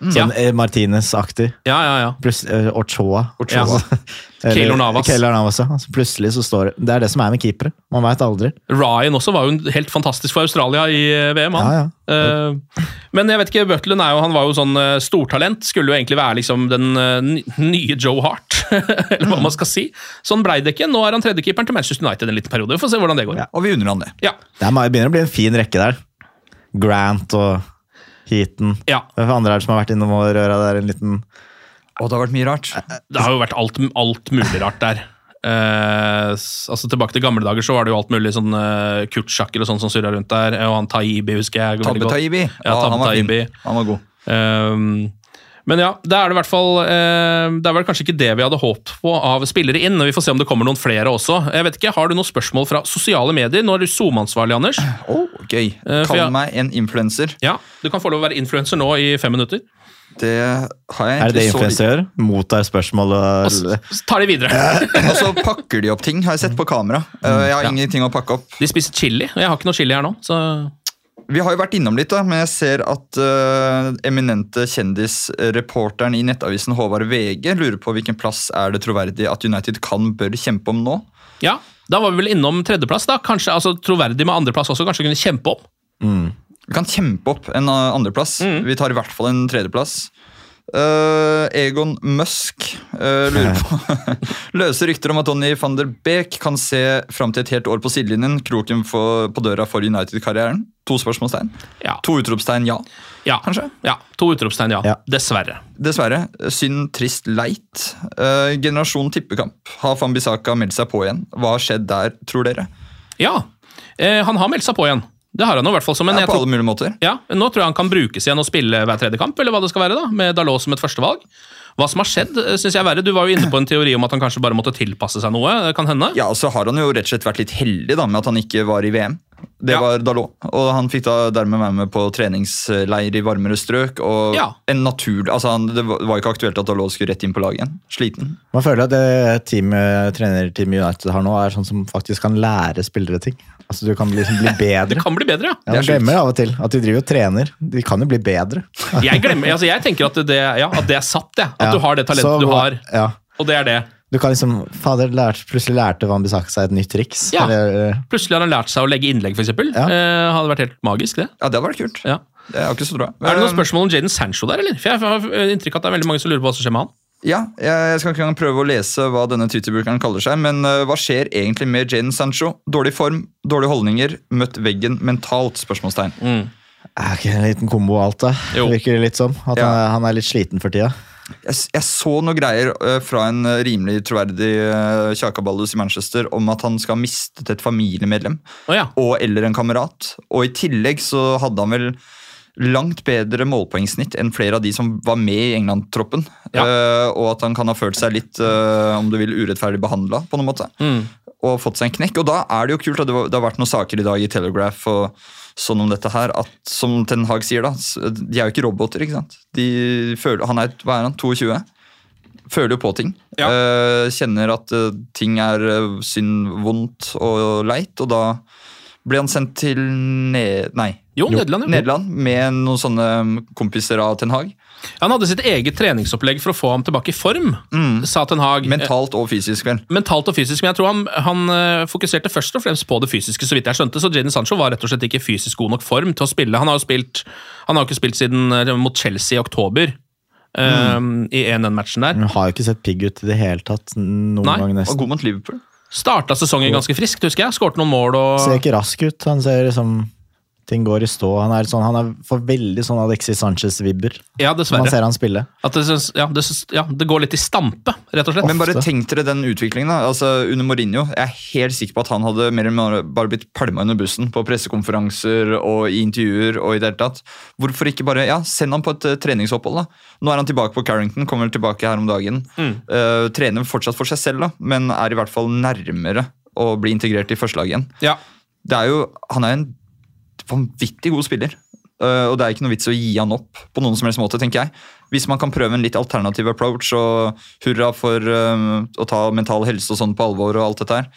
S2: Sånn ja. Martinez-aktig.
S1: Ja, ja, ja.
S2: Pluss- eh, Ochoa.
S1: Ja. Keylor Navas.
S2: Keylor Navas, ja. Altså, plutselig så står det Det er det som er med keepere. Man veit aldri.
S1: Ryan også var jo helt fantastisk for Australia i eh, VM. Han.
S2: Ja, ja.
S1: Uh, men jeg vet ikke, Butland er jo, han var jo sånn uh, stortalent. Skulle jo egentlig være liksom den eh, nye Joe Hart, eller hva man skal si. Sånn blei det ikke. Nå er han tredjekeeperen til Manchester United en liten periode. Vi får se hvordan det går.
S2: Ja.
S3: Og vi unner han det.
S1: Ja.
S2: Det begynner å bli en fin rekke der. Grant og Heaton.
S1: ja.
S2: Hvem andre er det som har vært innom og røra der en liten
S3: Og det har vært mye rart.
S1: Det har jo vært alt, alt mulig rart der. Eh, altså Tilbake til gamle dager så var det jo alt mulig sånn uh, Kurtsjakker og sånn som surra rundt der. Og han Taibi husker jeg.
S3: Tabbe. Taibi.
S1: Ja, Tabbe
S3: han var fin.
S1: Taibi.
S3: Han var god.
S1: Ehm, men ja, det er det i hvert fall eh, Det er vel kanskje ikke det vi hadde håpet på av spillere inn. Vi får se om det kommer noen flere også. Jeg vet ikke, Har du noen spørsmål fra sosiale medier? Nå er du SoMe-ansvarlig, Anders.
S3: Oh, gøy.
S1: Eh, for
S3: Kall
S1: jeg-
S3: meg en influenser.
S1: Ja, Du kan få lov å være influenser nå i fem minutter.
S3: Det har jeg
S2: Er det det
S3: egentlig så
S2: influensere gjør? Mottar spørsmål og
S1: så så tar de videre.
S3: Og så pakker de opp ting, har jeg sett på kamera. Eh, Jeg har
S1: Ja.
S3: ingenting å pakke opp.
S1: De spiser chili, og jeg har ikke noe chili her nå. så...
S3: Vi har jo vært innom litt, da, men jeg ser at uh, eminente kjendisreporteren i nettavisen Håvard VG lurer på hvilken plass er det troverdig at United kan bør kjempe om nå.
S1: Ja, Da var vi vel innom tredjeplass. da. Kanskje altså, Troverdig med andreplass også. Kanskje kunne kjempe om.
S3: Vi kan kjempe opp en uh, andreplass.
S1: Mm.
S3: Vi tar i hvert fall en tredjeplass. Eh, Egon Musk uh, lurer på Løse rykter om at Donny van der Beek kan se fram til et helt år på sidelinjen. Kroken for, på døra for United-karrieren. To spørsmålstegn.
S1: Ja.
S3: To utropstegn ja.
S1: Ja,
S3: Kanskje?
S1: Ja, To utropstegn, ja.
S2: Ja.
S1: Dessverre.
S3: Dessverre. Synd, trist, leit. Uh, generasjon tippekamp. Har Fambisaka meldt seg på igjen? Hva har skjedd der, tror dere?
S1: Ja, eh, han har meldt seg på igjen. Det har han jo i hvert fall som en
S3: Ja, på
S1: tror-
S3: alle mulige måter.
S1: Ja, Nå tror jeg han kan brukes igjen og spille hver tredje kamp, eller hva det skal være da, med Dalot som et førstevalg. Hva som har skjedd, syns jeg er verre. Du var jo inne på en teori om at han kanskje bare måtte tilpasse seg noe. Det kan hende.
S3: Ja, og så har han jo rett og slett vært litt heldig da, med at han ikke var i VM. Det
S1: Ja.
S3: var Dalot. Og han fikk da dermed være med på treningsleir i varmere strøk. Og
S1: Ja.
S3: en natur, altså han, Det var ikke aktuelt at Dalot skulle rett inn på laget igjen. Sliten.
S2: Man føler at det teamet, trenerteamet United har nå, er sånn som faktisk kan lære spillere ting. Altså Du kan liksom bli bedre.
S1: Det kan bli bedre, ja.
S2: Ja, Man glemmer av og til at de driver og trener. De kan jo bli bedre.
S1: Jeg, glemmer, altså jeg tenker at det, ja, at det er satt, jeg. At
S2: Ja.
S1: du har det talentet
S2: Så
S1: du har,
S2: Ja.
S1: og det er det.
S2: Du kan liksom, fader, lært, Plutselig lærte Van Bissaka seg et nytt triks.
S1: Ja.
S2: Eller,
S1: Plutselig har han lært seg å legge innlegg, f.eks.
S2: Ja.
S1: Eh, hadde vært helt magisk, det.
S3: Ja, det hadde vært kult.
S1: Ja.
S3: Det er ikke så bra.
S1: Er det noen spørsmål om Jaden Sancho der, eller? For Jeg har inntrykk av at det er veldig mange som lurer på hva som skjer med han.
S3: Ja, jeg skal ikke engang prøve å lese hva denne Twitter-brukeren kaller seg, men uh, hva skjer egentlig med Jaden Sancho? Dårlig form, dårlige holdninger, møtt veggen mentalt? spørsmålstegn.
S2: er ikke en liten kombo av alt, da?
S1: Jo.
S2: Virker det litt som. At
S3: Ja.
S2: han, er, han er litt sliten for tida.
S3: Jeg, jeg så noe greier uh, fra en uh, rimelig troverdig uh, Kjakaballus i Manchester om at han skal ha mistet et familiemedlem
S1: oh, ja.
S3: og eller en kamerat. Og i tillegg så hadde han vel langt bedre målpoengsnitt enn flere av de som var med i England-troppen.
S1: Ja.
S3: Uh, og at han kan ha følt seg litt uh, om du vil, urettferdig behandla på noen måte.
S1: Mm.
S3: Og fått seg en knekk. Og da er det jo kult at det, var, det har vært noen saker i dag i Telegraph og sånn om dette her, at som Ten Hag sier, da, de er jo ikke roboter. ikke sant? De føler, han er, hva er han, 22? føler jo på ting.
S1: Ja.
S3: Eh, kjenner at eh, ting er eh, synd, vondt og leit, og da ble han sendt til ne Nei.
S1: Jo, Nederland, jo.
S3: Nederland med noen sånne kompiser av Ten Hag.
S1: Han hadde sitt eget treningsopplegg for å få ham tilbake i form, sa Ten Hag.
S3: Mentalt og fysisk, vel.
S1: mentalt og fysisk, men jeg tror han, han eh, fokuserte først og fremst på det fysiske. så vidt jeg skjønte, Så Jadon Sancho var rett og slett ikke fysisk god nok form til å spille. Han har jo spilt, han har ikke spilt siden eh, mot Chelsea i oktober, eh, i 1-1-matchen der.
S2: Han har jo ikke sett pigg ut i det hele tatt noen
S1: Nei,
S2: gang
S3: Og
S2: nesten.
S3: god mot Liverpool.
S1: Starta sesongen ganske friskt, husker jeg. Skårte noen mål og
S2: Ser ikke rask ut. Han ser liksom Ting går i stå. Han er sånn, han er for veldig sånn Alexis Sanchez-vibber.
S1: Ja, dessverre.
S2: Man ser han spille.
S1: At det, ja, det, ja, det går litt i stampe, rett og slett.
S3: Men bare tenk dere den utviklingen. da. Altså, under Mourinho, Jeg er helt sikker på at han hadde mer eller mindre bare blitt pælma under bussen på pressekonferanser og i intervjuer. og i det hele tatt. Hvorfor ikke bare ja, send han på et eh, treningsopphold? da. Nå er han tilbake på Carrington, kommer vel tilbake her om dagen. Eh, trener fortsatt for seg selv, da, men er i hvert fall nærmere å bli integrert i førstelaget igjen.
S1: Ja.
S3: Det er jo, Han er en vanvittig god spiller. eh, og det er ikke noe vits å gi han opp på noen som helst måte, tenker jeg. Hvis man kan prøve en litt alternativ approach og hurra for eh, å ta mental helse og sånn på alvor og alt dette her.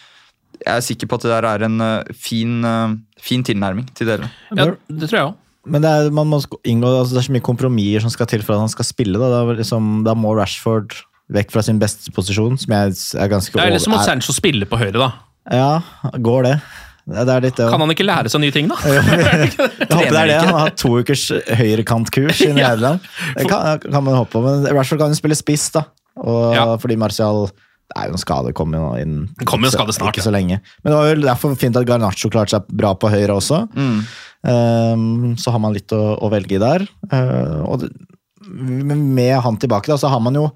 S3: Jeg er sikker på at det der er en uh, fin, uh, fin tilnærming til dere.
S1: ja, det tror jeg òg.
S2: Men det er, man må inngå, altså det er så mye kompromisser som skal til for at han skal spille. Da, da, liksom, da må Rashford vekk fra sin beste posisjon, som jeg er ganske
S1: Det er litt som at Sancho spiller på høyre, da.
S2: Ja, går det? Det er litt.
S1: Kan han ikke lære seg nye ting, da?
S2: Jeg håper det er det. Han har hatt to ukers høyrekantkurs i Nederland. Det kan, kan man håpe på, men Rashford kan jo spille spiss, da. Og,
S1: Ja.
S2: Fordi Martial Det er jo en skade, jo inn
S1: kommer jo skade snart,
S2: Ikke så lenge. Men det var jo derfor fint at Garnaccio klarte seg bra på høyre også. Um, så har man litt å, å velge i der. Uh, og det, med han tilbake, da, så har man jo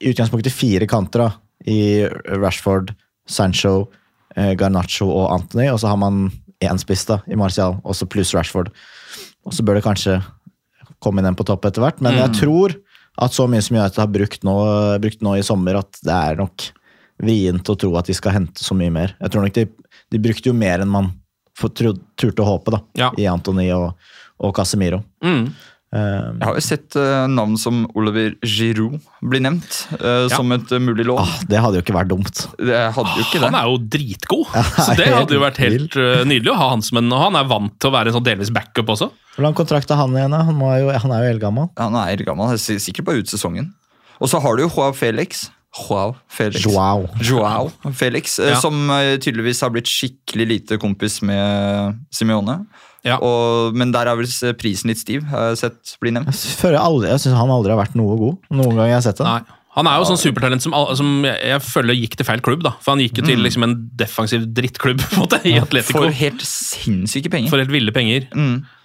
S2: i utgangspunktet fire kanter. da, I Rashford, Sancho, Garnaccio og Anthony. Og så har man én spiss da, i Martial, også pluss Rashford. Og så bør det kanskje komme inn en på topp etter hvert. Men jeg tror at så mye som United har brukt nå, brukt nå i sommer, at det er nok vrient å tro at de skal hente så mye mer. Jeg tror nok de, de brukte jo mer enn man for- turte å håpe da,
S1: Ja.
S2: i Anthony og, og Casemiro.
S1: Mm.
S2: Um,
S3: Jeg har jo sett eh, navn som Oliver Giroud bli nevnt eh,
S1: Ja.
S3: som et eh, mulig lån.
S2: ah, det hadde jo ikke vært dumt.
S3: Det hadde jo ikke det.
S1: Han er jo dritgod, så det hadde jo vært helt
S2: vilt.
S1: uh, nydelig å ha han som en Og han er vant til å være en sånn delvis backup også.
S2: Hvor lang kontrakt har han igjen? Han, må jo, han er jo eldgammel.
S3: Han er eldgammel, er sikkert bare ut sesongen. Og så har du jo Joao Felix. Joao Felix.
S2: Joao.
S3: Joao Felix,
S1: Ja.
S3: som tydeligvis har blitt skikkelig lite kompis med Simione.
S1: Ja.
S3: Og, men der er vel prisen litt stiv, har jeg sett bli nevnt.
S2: Jeg føler aldri, jeg syns han aldri har vært noe god. Noen gang jeg har sett det.
S1: Nei. Han er jo sånn supertalent som, som jeg, jeg føler gikk til feil klubb. da For Han gikk jo til liksom en defensiv drittklubb på en måte, i Atletico.
S3: For helt sinnssyke penger.
S1: For helt ville penger.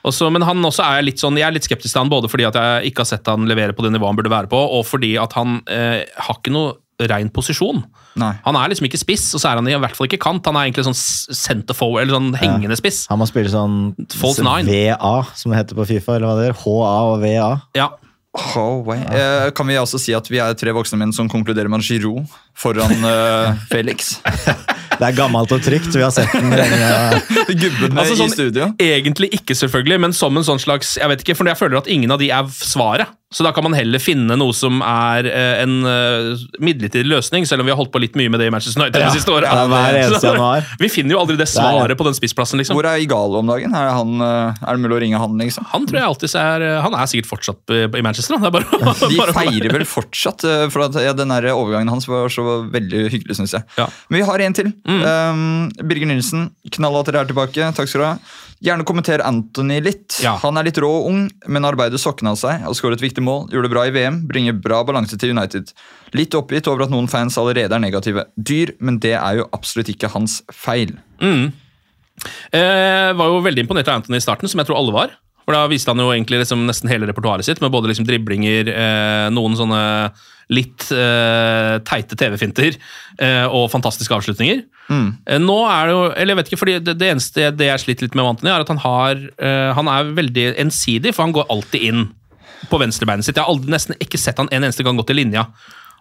S1: Også, men han også er litt sånn, jeg er litt skeptisk til han, både fordi at jeg ikke har sett han levere på det nivået han burde være på, og fordi at han eh, har ikke noe rein posisjon.
S3: Nei.
S1: Han er liksom ikke spiss, og så er han i hvert fall ikke kant. Han er egentlig sånn center forward, eller sånn hengende spiss.
S2: Han må spille sånn
S1: False nine.
S2: VA, som det heter på Fifa. eller hva det er. HA og VA.
S1: Ja,
S3: Oh, eh, kan vi også si at vi er tre voksne menn som konkluderer med Giroud foran eh, Felix?
S2: Det er gammelt og trygt. Vi har sett den lenge.
S3: Gubbene
S1: Altså, sånn-
S3: i studio.
S1: Egentlig ikke, selvfølgelig, men som en sånn slags Jeg vet ikke, for jeg føler at ingen av de er svaret. Så da kan man heller finne noe som er eh, en eh, midlertidig løsning, selv om vi har holdt på litt mye med det i Manchester United
S2: Ja,
S1: de siste åra.
S2: ja,
S1: Så. Vi finner jo aldri det
S2: det.
S1: svaret på den spissplassen, liksom.
S3: Hvor er Igalo om dagen? Er, han, eh, er det mulig å ringe han, liksom?
S1: Han tror jeg alltid er Han er sikkert fortsatt i Manchester. han. Det er bare,
S3: De
S1: bare-
S3: feirer vel fortsatt, for at, ja, den der overgangen hans var så veldig hyggelig, syns jeg.
S1: Ja.
S3: Men vi har en til. Um, Birger Nilsen, knall at dere er tilbake. Takk skal du ha. Gjerne kommenter Anthony litt.
S1: Ja.
S3: Han er litt rå og ung, men arbeider sokkene av seg Har skåret et viktig mål. Gjorde det bra i VM, bringer bra balanse til United. Litt oppgitt over at noen fans allerede er negative. Dyr, men det er jo absolutt ikke hans feil.
S1: Eh, var jo veldig imponert av Anthony i starten, som jeg tror alle var. For Da viste han jo egentlig liksom nesten hele repertoaret sitt, med både liksom driblinger, eh, noen sånne litt eh, teite TV-finter eh, og fantastiske avslutninger. Mm. nå er det jo Eller jeg vet ikke, fordi det, det eneste det jeg sliter litt med med Anthony, er at han har eh, Han er veldig ensidig, for han går alltid inn på venstrebeinet sitt. Jeg har aldri, nesten ikke sett han en eneste gang gå til linja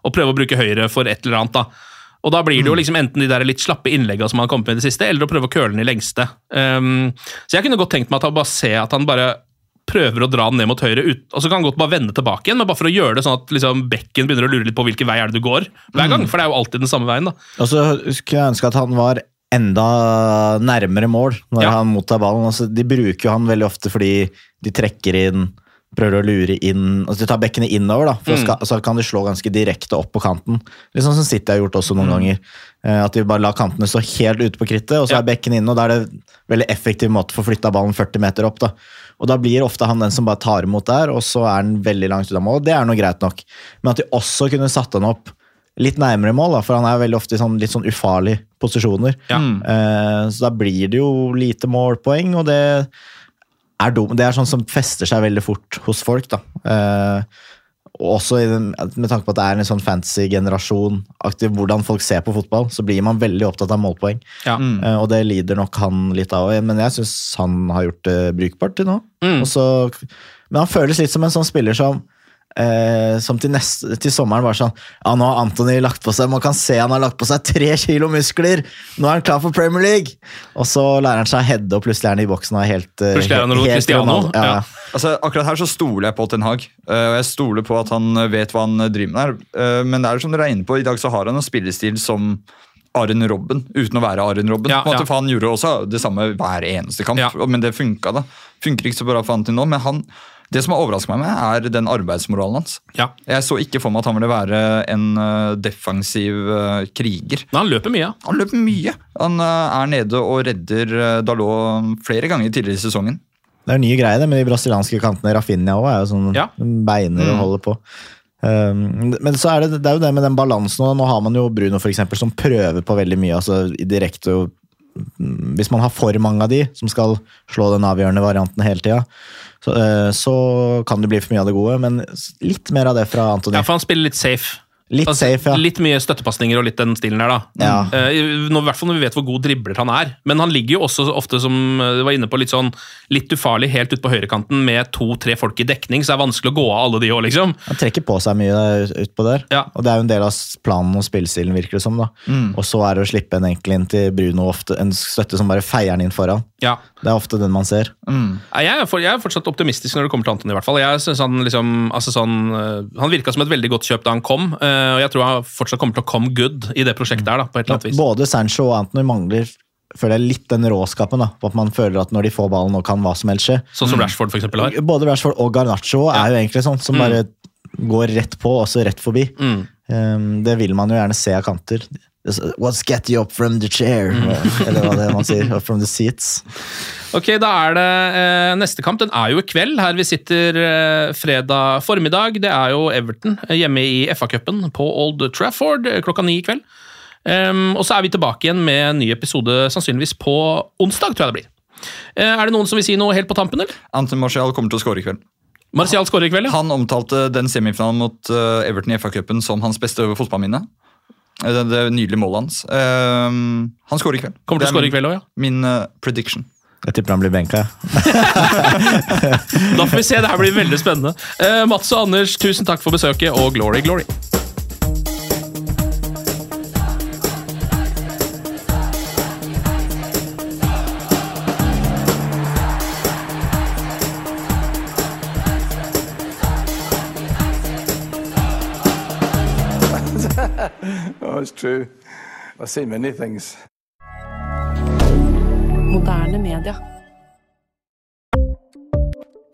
S1: og prøve å bruke høyre for et eller annet. da. Og da blir det jo liksom enten de der litt slappe innleggene som han har kommet med i det siste, eller å prøve å køle den i lengste. Um, så jeg kunne godt tenkt meg at han bare ser at han bare prøver å dra den ned mot høyre, ut, og så kan han godt bare vende tilbake igjen, men bare for å gjøre det sånn at liksom, bekken begynner å lure litt på hvilken vei er det du går hver gang, for det er jo alltid den samme veien. da.
S2: Og så skulle jeg ønske at han var enda nærmere mål når
S1: Ja.
S2: han mottar ballen. Altså, de bruker jo han veldig ofte fordi de trekker inn, prøver å lure inn altså De tar bekkene innover, da, for
S1: Mm.
S2: ska, så kan de slå ganske direkte opp på kanten. Litt sånn som City har gjort også noen ganger. Eh, At de bare lar kantene stå helt ute på krittet, og så
S1: Ja.
S2: er bekken inne. og Da er det en veldig effektiv måte å få flytta ballen 40 meter opp. da. Og Da blir ofte han den som bare tar imot der, og så er han veldig langt av mål. Det er noe greit nok. Men at de også kunne satt han opp litt nærmere mål, da, for han er veldig ofte i sånn, litt sånn ufarlige posisjoner.
S1: Ja.
S2: Eh, så da blir det jo lite målpoeng, og det er dum. Det er sånn som fester seg veldig fort hos folk. da. Eh, og også i den, med tanke på at det er en sånn fantasy-generasjon, aktiv hvordan folk ser på fotball, så blir man veldig opptatt av målpoeng.
S1: Ja.
S2: Eh, og det lider nok han litt av. Men jeg syns han har gjort det brukbart til nå.
S1: Mm.
S2: Og så, men han føles litt som en sånn spiller som Eh, som til, neste, til sommeren var sånn Ja, nå har Anthony lagt på seg Man kan se han har lagt på seg tre kilo muskler! Nå er han klar for Premier League! Og så lærer han seg å heade, og plutselig er han i boksen og er helt eh,
S1: Plutselig er han
S2: helt- helt Ronaldo. Ja.
S1: ja.
S3: Altså, akkurat her så stoler jeg på Ten Hag, eh, og jeg stoler på at han vet hva han driver med her. Eh, Men det er som dere er inne på, i dag så har han en spillestil som Arjen Robben, uten å være Arjen Robben.
S1: Ja,
S3: måte, Han gjorde også det samme hver eneste kamp,
S1: Ja.
S3: men det funka. da. Funker ikke så bra for han til nå, men han, det som har overrasket meg med, er den arbeidsmoralen hans.
S1: Ja.
S3: Jeg så ikke for meg at han ville være en eh, defensiv eh, kriger.
S1: Men han løper mye.
S3: Han løper mye. Han eh, er nede og redder Dalot flere ganger tidligere i sesongen.
S2: Det er nye greier det med de brasilianske kantene. Rafinha òg er jo sånn
S1: Ja.
S2: beiner og
S3: Mm.
S2: holder på. Um, men så er det, det er jo det med den balansen. og Nå har man jo Bruno for eksempel, som prøver på veldig mye. altså direkte mm, Hvis man har for mange av de som skal slå den avgjørende varianten hele tida, så, eh, så kan det bli for mye av det gode. Men litt mer av det fra Antony.
S1: ja. For han spiller litt safe.
S2: Litt
S1: Altså,
S2: safe, ja.
S1: Litt mye støttepasninger og litt den stilen der, da.
S2: Ja.
S1: Uh, I hvert fall når vi vet hvor god dribler han er. Men han ligger jo også ofte, som eh, du var inne på, litt sånn litt ufarlig helt ut på høyrekanten med to-tre folk i dekning, så det er vanskelig å gå av alle de òg, liksom.
S2: Han trekker på seg mye utpå der.
S1: Ja.
S2: Og det er jo en del av planen og spillestilen, virker det som. da.
S1: Mm.
S2: Og så er det å slippe en enkel inn til Bruno, ofte, en støtte som bare feier den inn foran.
S1: Ja.
S2: Det er ofte den man ser.
S1: Mm. Jeg er, for, jeg er fortsatt optimistisk når det kommer til Anton, i hvert fall. Jeg synes Han liksom, altså sånn, eh, han virka som et veldig godt kjøp da han kom, eh, og jeg tror han fortsatt kommer til å come good i det prosjektet her. da, på et eller annet vis.
S2: Både Sancho og Anthony mangler føler jeg, litt den råskapen. da, på At man føler at når de får ballen, nå kan hva som helst skje.
S1: Sånn som Rashford for eksempel har.
S2: Både Rashford og Garnaccio er jo egentlig sånn, som
S1: Mm.
S2: bare går rett på og så rett forbi.
S1: Mm.
S2: Um, det vil man jo gjerne se av kanter. What's get you up from the chair?
S1: Mm.
S2: Eller hva det er man sier. Up from the seats.
S1: Ok, da er det eh, neste kamp. Den er jo i kveld, her vi sitter eh, fredag formiddag. Det er jo Everton eh, hjemme i FA-cupen på Old Trafford eh, klokka ni i kveld. Um, og så er vi tilbake igjen med en ny episode sannsynligvis på onsdag, tror jeg det blir. Eh, er det noen som vil si noe helt på tampen, eller?
S3: Anton Martial kommer til å skåre i kveld.
S1: Martial skårer i kveld, ja.
S3: Han omtalte den semifinalen mot eh, Everton i FA-cupen som hans beste fotballminne. Eh, Det, det nydelige målet hans. Uh, han skårer i kveld.
S1: Kommer til å skåre i kveld òg, ja.
S3: Min uh, prediction.
S2: Jeg tipper han blir benka.
S1: Da får vi se, det her blir veldig spennende. Uh, Mats og Anders, tusen takk for besøket, og glory, glory.
S4: Oh, true. I've seen many things.
S5: Moderne media.